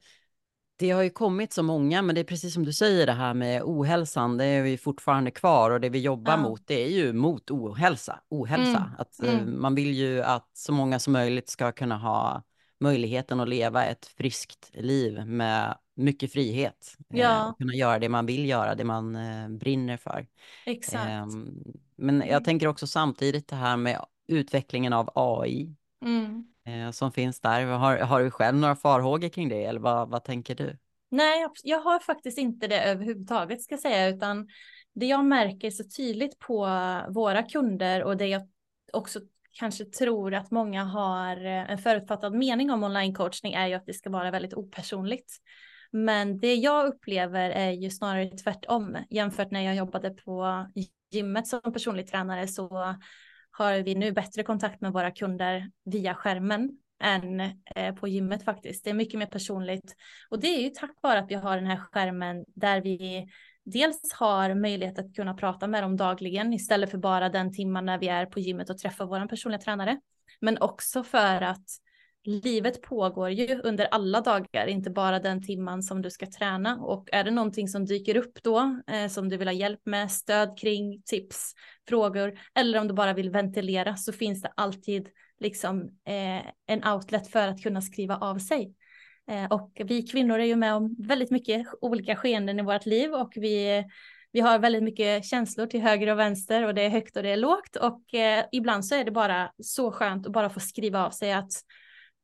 det har ju kommit så många, men det är precis som du säger, det här med ohälsan, det är vi fortfarande kvar och det vi jobbar ja. mot, det är ju mot ohälsa. ohälsa. Mm. Att, eh, mm. Man vill ju att så många som möjligt ska kunna ha möjligheten att leva ett friskt liv med mycket frihet. Eh, ja. och kunna göra det man vill göra, det man eh, brinner för. Exakt. Eh, men jag mm. tänker också samtidigt det här med utvecklingen av AI. Mm eh, som finns där. Har, har du själv några farhågor kring det eller vad, vad tänker du? Nej, jag har faktiskt inte det överhuvudtaget ska jag säga, utan det jag märker så tydligt på våra kunder och det jag också kanske tror att många har eh, en förutfattad mening om online-coachning är ju att det ska vara väldigt opersonligt. Men det jag upplever är ju snarare tvärtom jämfört när jag jobbade på gymmet som personlig tränare så har vi nu bättre kontakt med våra kunder via skärmen än eh, på gymmet faktiskt. Det är mycket mer personligt och det är ju tack vare att vi har den här skärmen där vi dels har möjlighet att kunna prata med dem dagligen istället för bara den timman när vi är på gymmet och träffar vår personliga tränare. Men också för att livet pågår ju under alla dagar, inte bara den timman som du ska träna. Och är det någonting som dyker upp då, eh, som du vill ha hjälp med, stöd kring, tips, frågor, eller om du bara vill ventilera, så finns det alltid liksom eh, en outlet för att kunna skriva av sig. Eh, och vi kvinnor är ju med om väldigt mycket olika skeenden i vårt liv och vi vi har väldigt mycket känslor till höger och vänster och det är högt och det är lågt och eh, ibland så är det bara så skönt att bara få skriva av sig att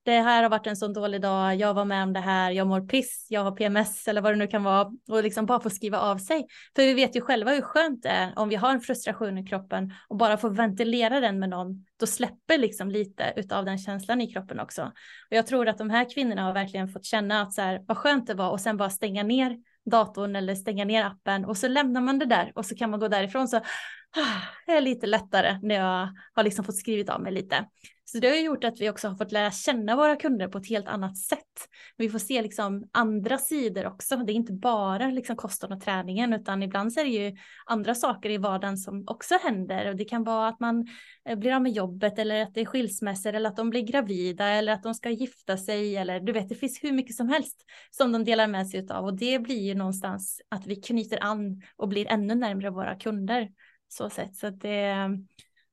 det här har varit en sån dålig dag, jag var med om det här, jag mår piss, jag har PMS eller vad det nu kan vara och liksom bara få skriva av sig. För vi vet ju själva hur skönt det är om vi har en frustration i kroppen och bara får ventilera den med någon, då släpper liksom lite utav den känslan i kroppen också. Och jag tror att de här kvinnorna har verkligen fått känna att så här, vad skönt det var och sen bara stänga ner datorn eller stänga ner appen och så lämnar man det där och så kan man gå därifrån så ah, det är lite lättare när jag har liksom fått skrivit av mig lite. Så det har gjort att vi också har fått lära känna våra kunder på ett helt annat sätt. Vi får se liksom andra sidor också. Det är inte bara liksom kosten och träningen utan ibland så är det ju andra saker i vardagen som också händer och det kan vara att man eh, blir av med jobbet eller att det är skilsmässor eller att de blir gravida eller att de ska gifta sig eller du vet det finns hur mycket som helst som de delar med sig av och det blir ju någonstans att vi knyter an och blir ännu närmare våra kunder så sätt så att det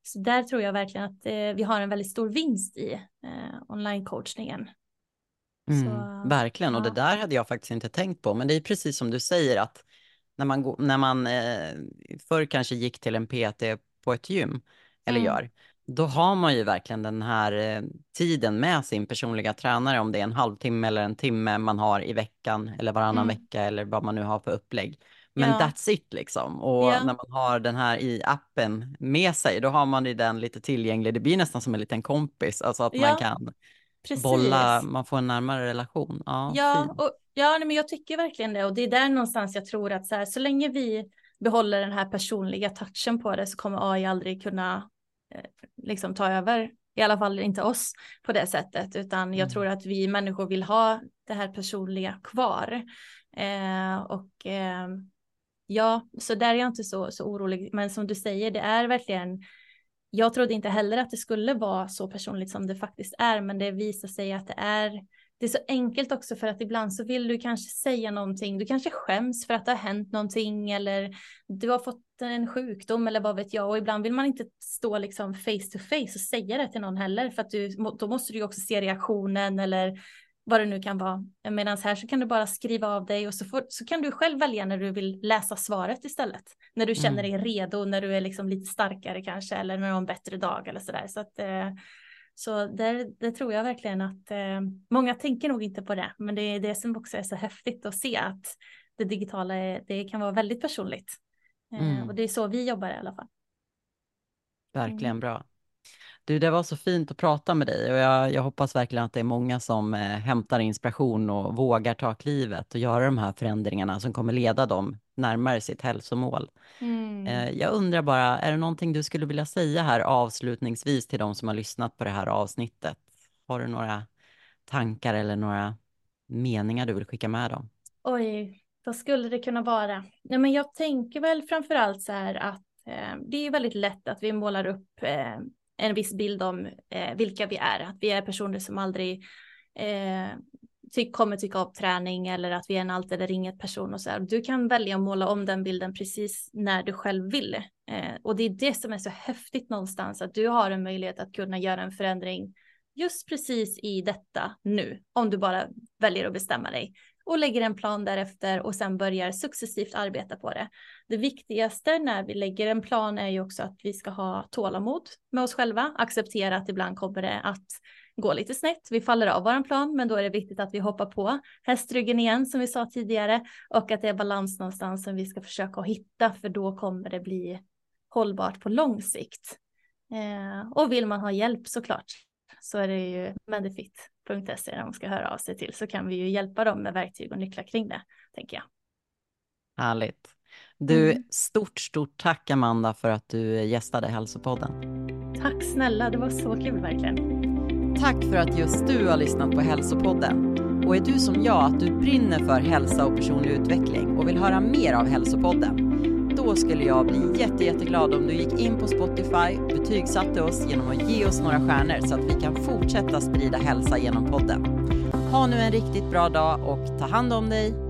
så där tror jag verkligen att eh, vi har en väldigt stor vinst i eh, online-coachningen. Mm, verkligen, ja. och det där hade jag faktiskt inte tänkt på. Men det är precis som du säger att när man, när man eh, förr kanske gick till en PT på ett gym, eller mm. gör, då har man ju verkligen den här eh, tiden med sin personliga tränare, om det är en halvtimme eller en timme man har i veckan eller varannan mm. vecka eller vad man nu har för upplägg. Men ja. that's it liksom. Och ja. när man har den här i appen med sig, då har man ju den lite tillgänglig. Det blir nästan som en liten kompis, alltså att ja. man kan Precis. bolla, man får en närmare relation. Ja, ja, och, ja men jag tycker verkligen det. Och det är där någonstans jag tror att så, här, så länge vi behåller den här personliga touchen på det så kommer AI aldrig kunna eh, liksom ta över i alla fall inte oss på det sättet, utan jag mm. tror att vi människor vill ha det här personliga kvar. Eh, och eh, Ja, så där är jag inte så, så orolig. Men som du säger, det är verkligen jag trodde inte heller att det skulle vara så personligt som det faktiskt är, men det visar sig att det är det är så enkelt också för att ibland så vill du kanske säga någonting, du kanske skäms för att det har hänt någonting eller du har fått en sjukdom eller vad vet jag och ibland vill man inte stå liksom face to face och säga det till någon heller för att du, då måste du ju också se reaktionen eller vad det nu kan vara. Medan här så kan du bara skriva av dig och så, får, så kan du själv välja när du vill läsa svaret istället. När du känner mm. dig redo, när du är liksom lite starkare kanske eller när du har en bättre dag eller sådär. Så att eh, så det, det, tror jag verkligen att eh, många tänker nog inte på det, men det är det som också är så häftigt att se att det digitala det kan vara väldigt personligt. Eh, mm. Och det är så vi jobbar i alla fall. Verkligen mm. bra. Du, det var så fint att prata med dig och jag, jag hoppas verkligen att det är många som eh, hämtar inspiration och vågar ta klivet och göra de här förändringarna som kommer leda dem närmare sitt hälsomål. Mm. Eh, jag undrar bara, är det någonting du skulle vilja säga här avslutningsvis till de som har lyssnat på det här avsnittet? Har du några tankar eller några meningar du vill skicka med dem? Oj, vad skulle det kunna vara? Nej, men jag tänker väl framför allt så här att eh, det är väldigt lätt att vi målar upp eh, en viss bild om eh, vilka vi är, att vi är personer som aldrig eh, ty kommer tycka om träning eller att vi är en allt eller inget person och så här. Du kan välja att måla om den bilden precis när du själv vill. Eh, och det är det som är så häftigt någonstans, att du har en möjlighet att kunna göra en förändring just precis i detta nu, om du bara väljer att bestämma dig och lägger en plan därefter och sen börjar successivt arbeta på det. Det viktigaste när vi lägger en plan är ju också att vi ska ha tålamod med oss själva, acceptera att ibland kommer det att gå lite snett. Vi faller av våran plan, men då är det viktigt att vi hoppar på hästryggen igen som vi sa tidigare och att det är balans någonstans som vi ska försöka hitta för då kommer det bli hållbart på lång sikt. Eh, och vill man ha hjälp såklart så är det ju mendefit.se de ska höra av sig till så kan vi ju hjälpa dem med verktyg och nycklar kring det, tänker jag. Härligt. Du, mm. stort, stort tack Amanda för att du gästade Hälsopodden. Tack snälla, det var så kul verkligen. Tack för att just du har lyssnat på Hälsopodden. Och är du som jag, att du brinner för hälsa och personlig utveckling och vill höra mer av Hälsopodden? Då skulle jag bli jätte, jätteglad om du gick in på Spotify, betygsatte oss genom att ge oss några stjärnor så att vi kan fortsätta sprida hälsa genom podden. Ha nu en riktigt bra dag och ta hand om dig.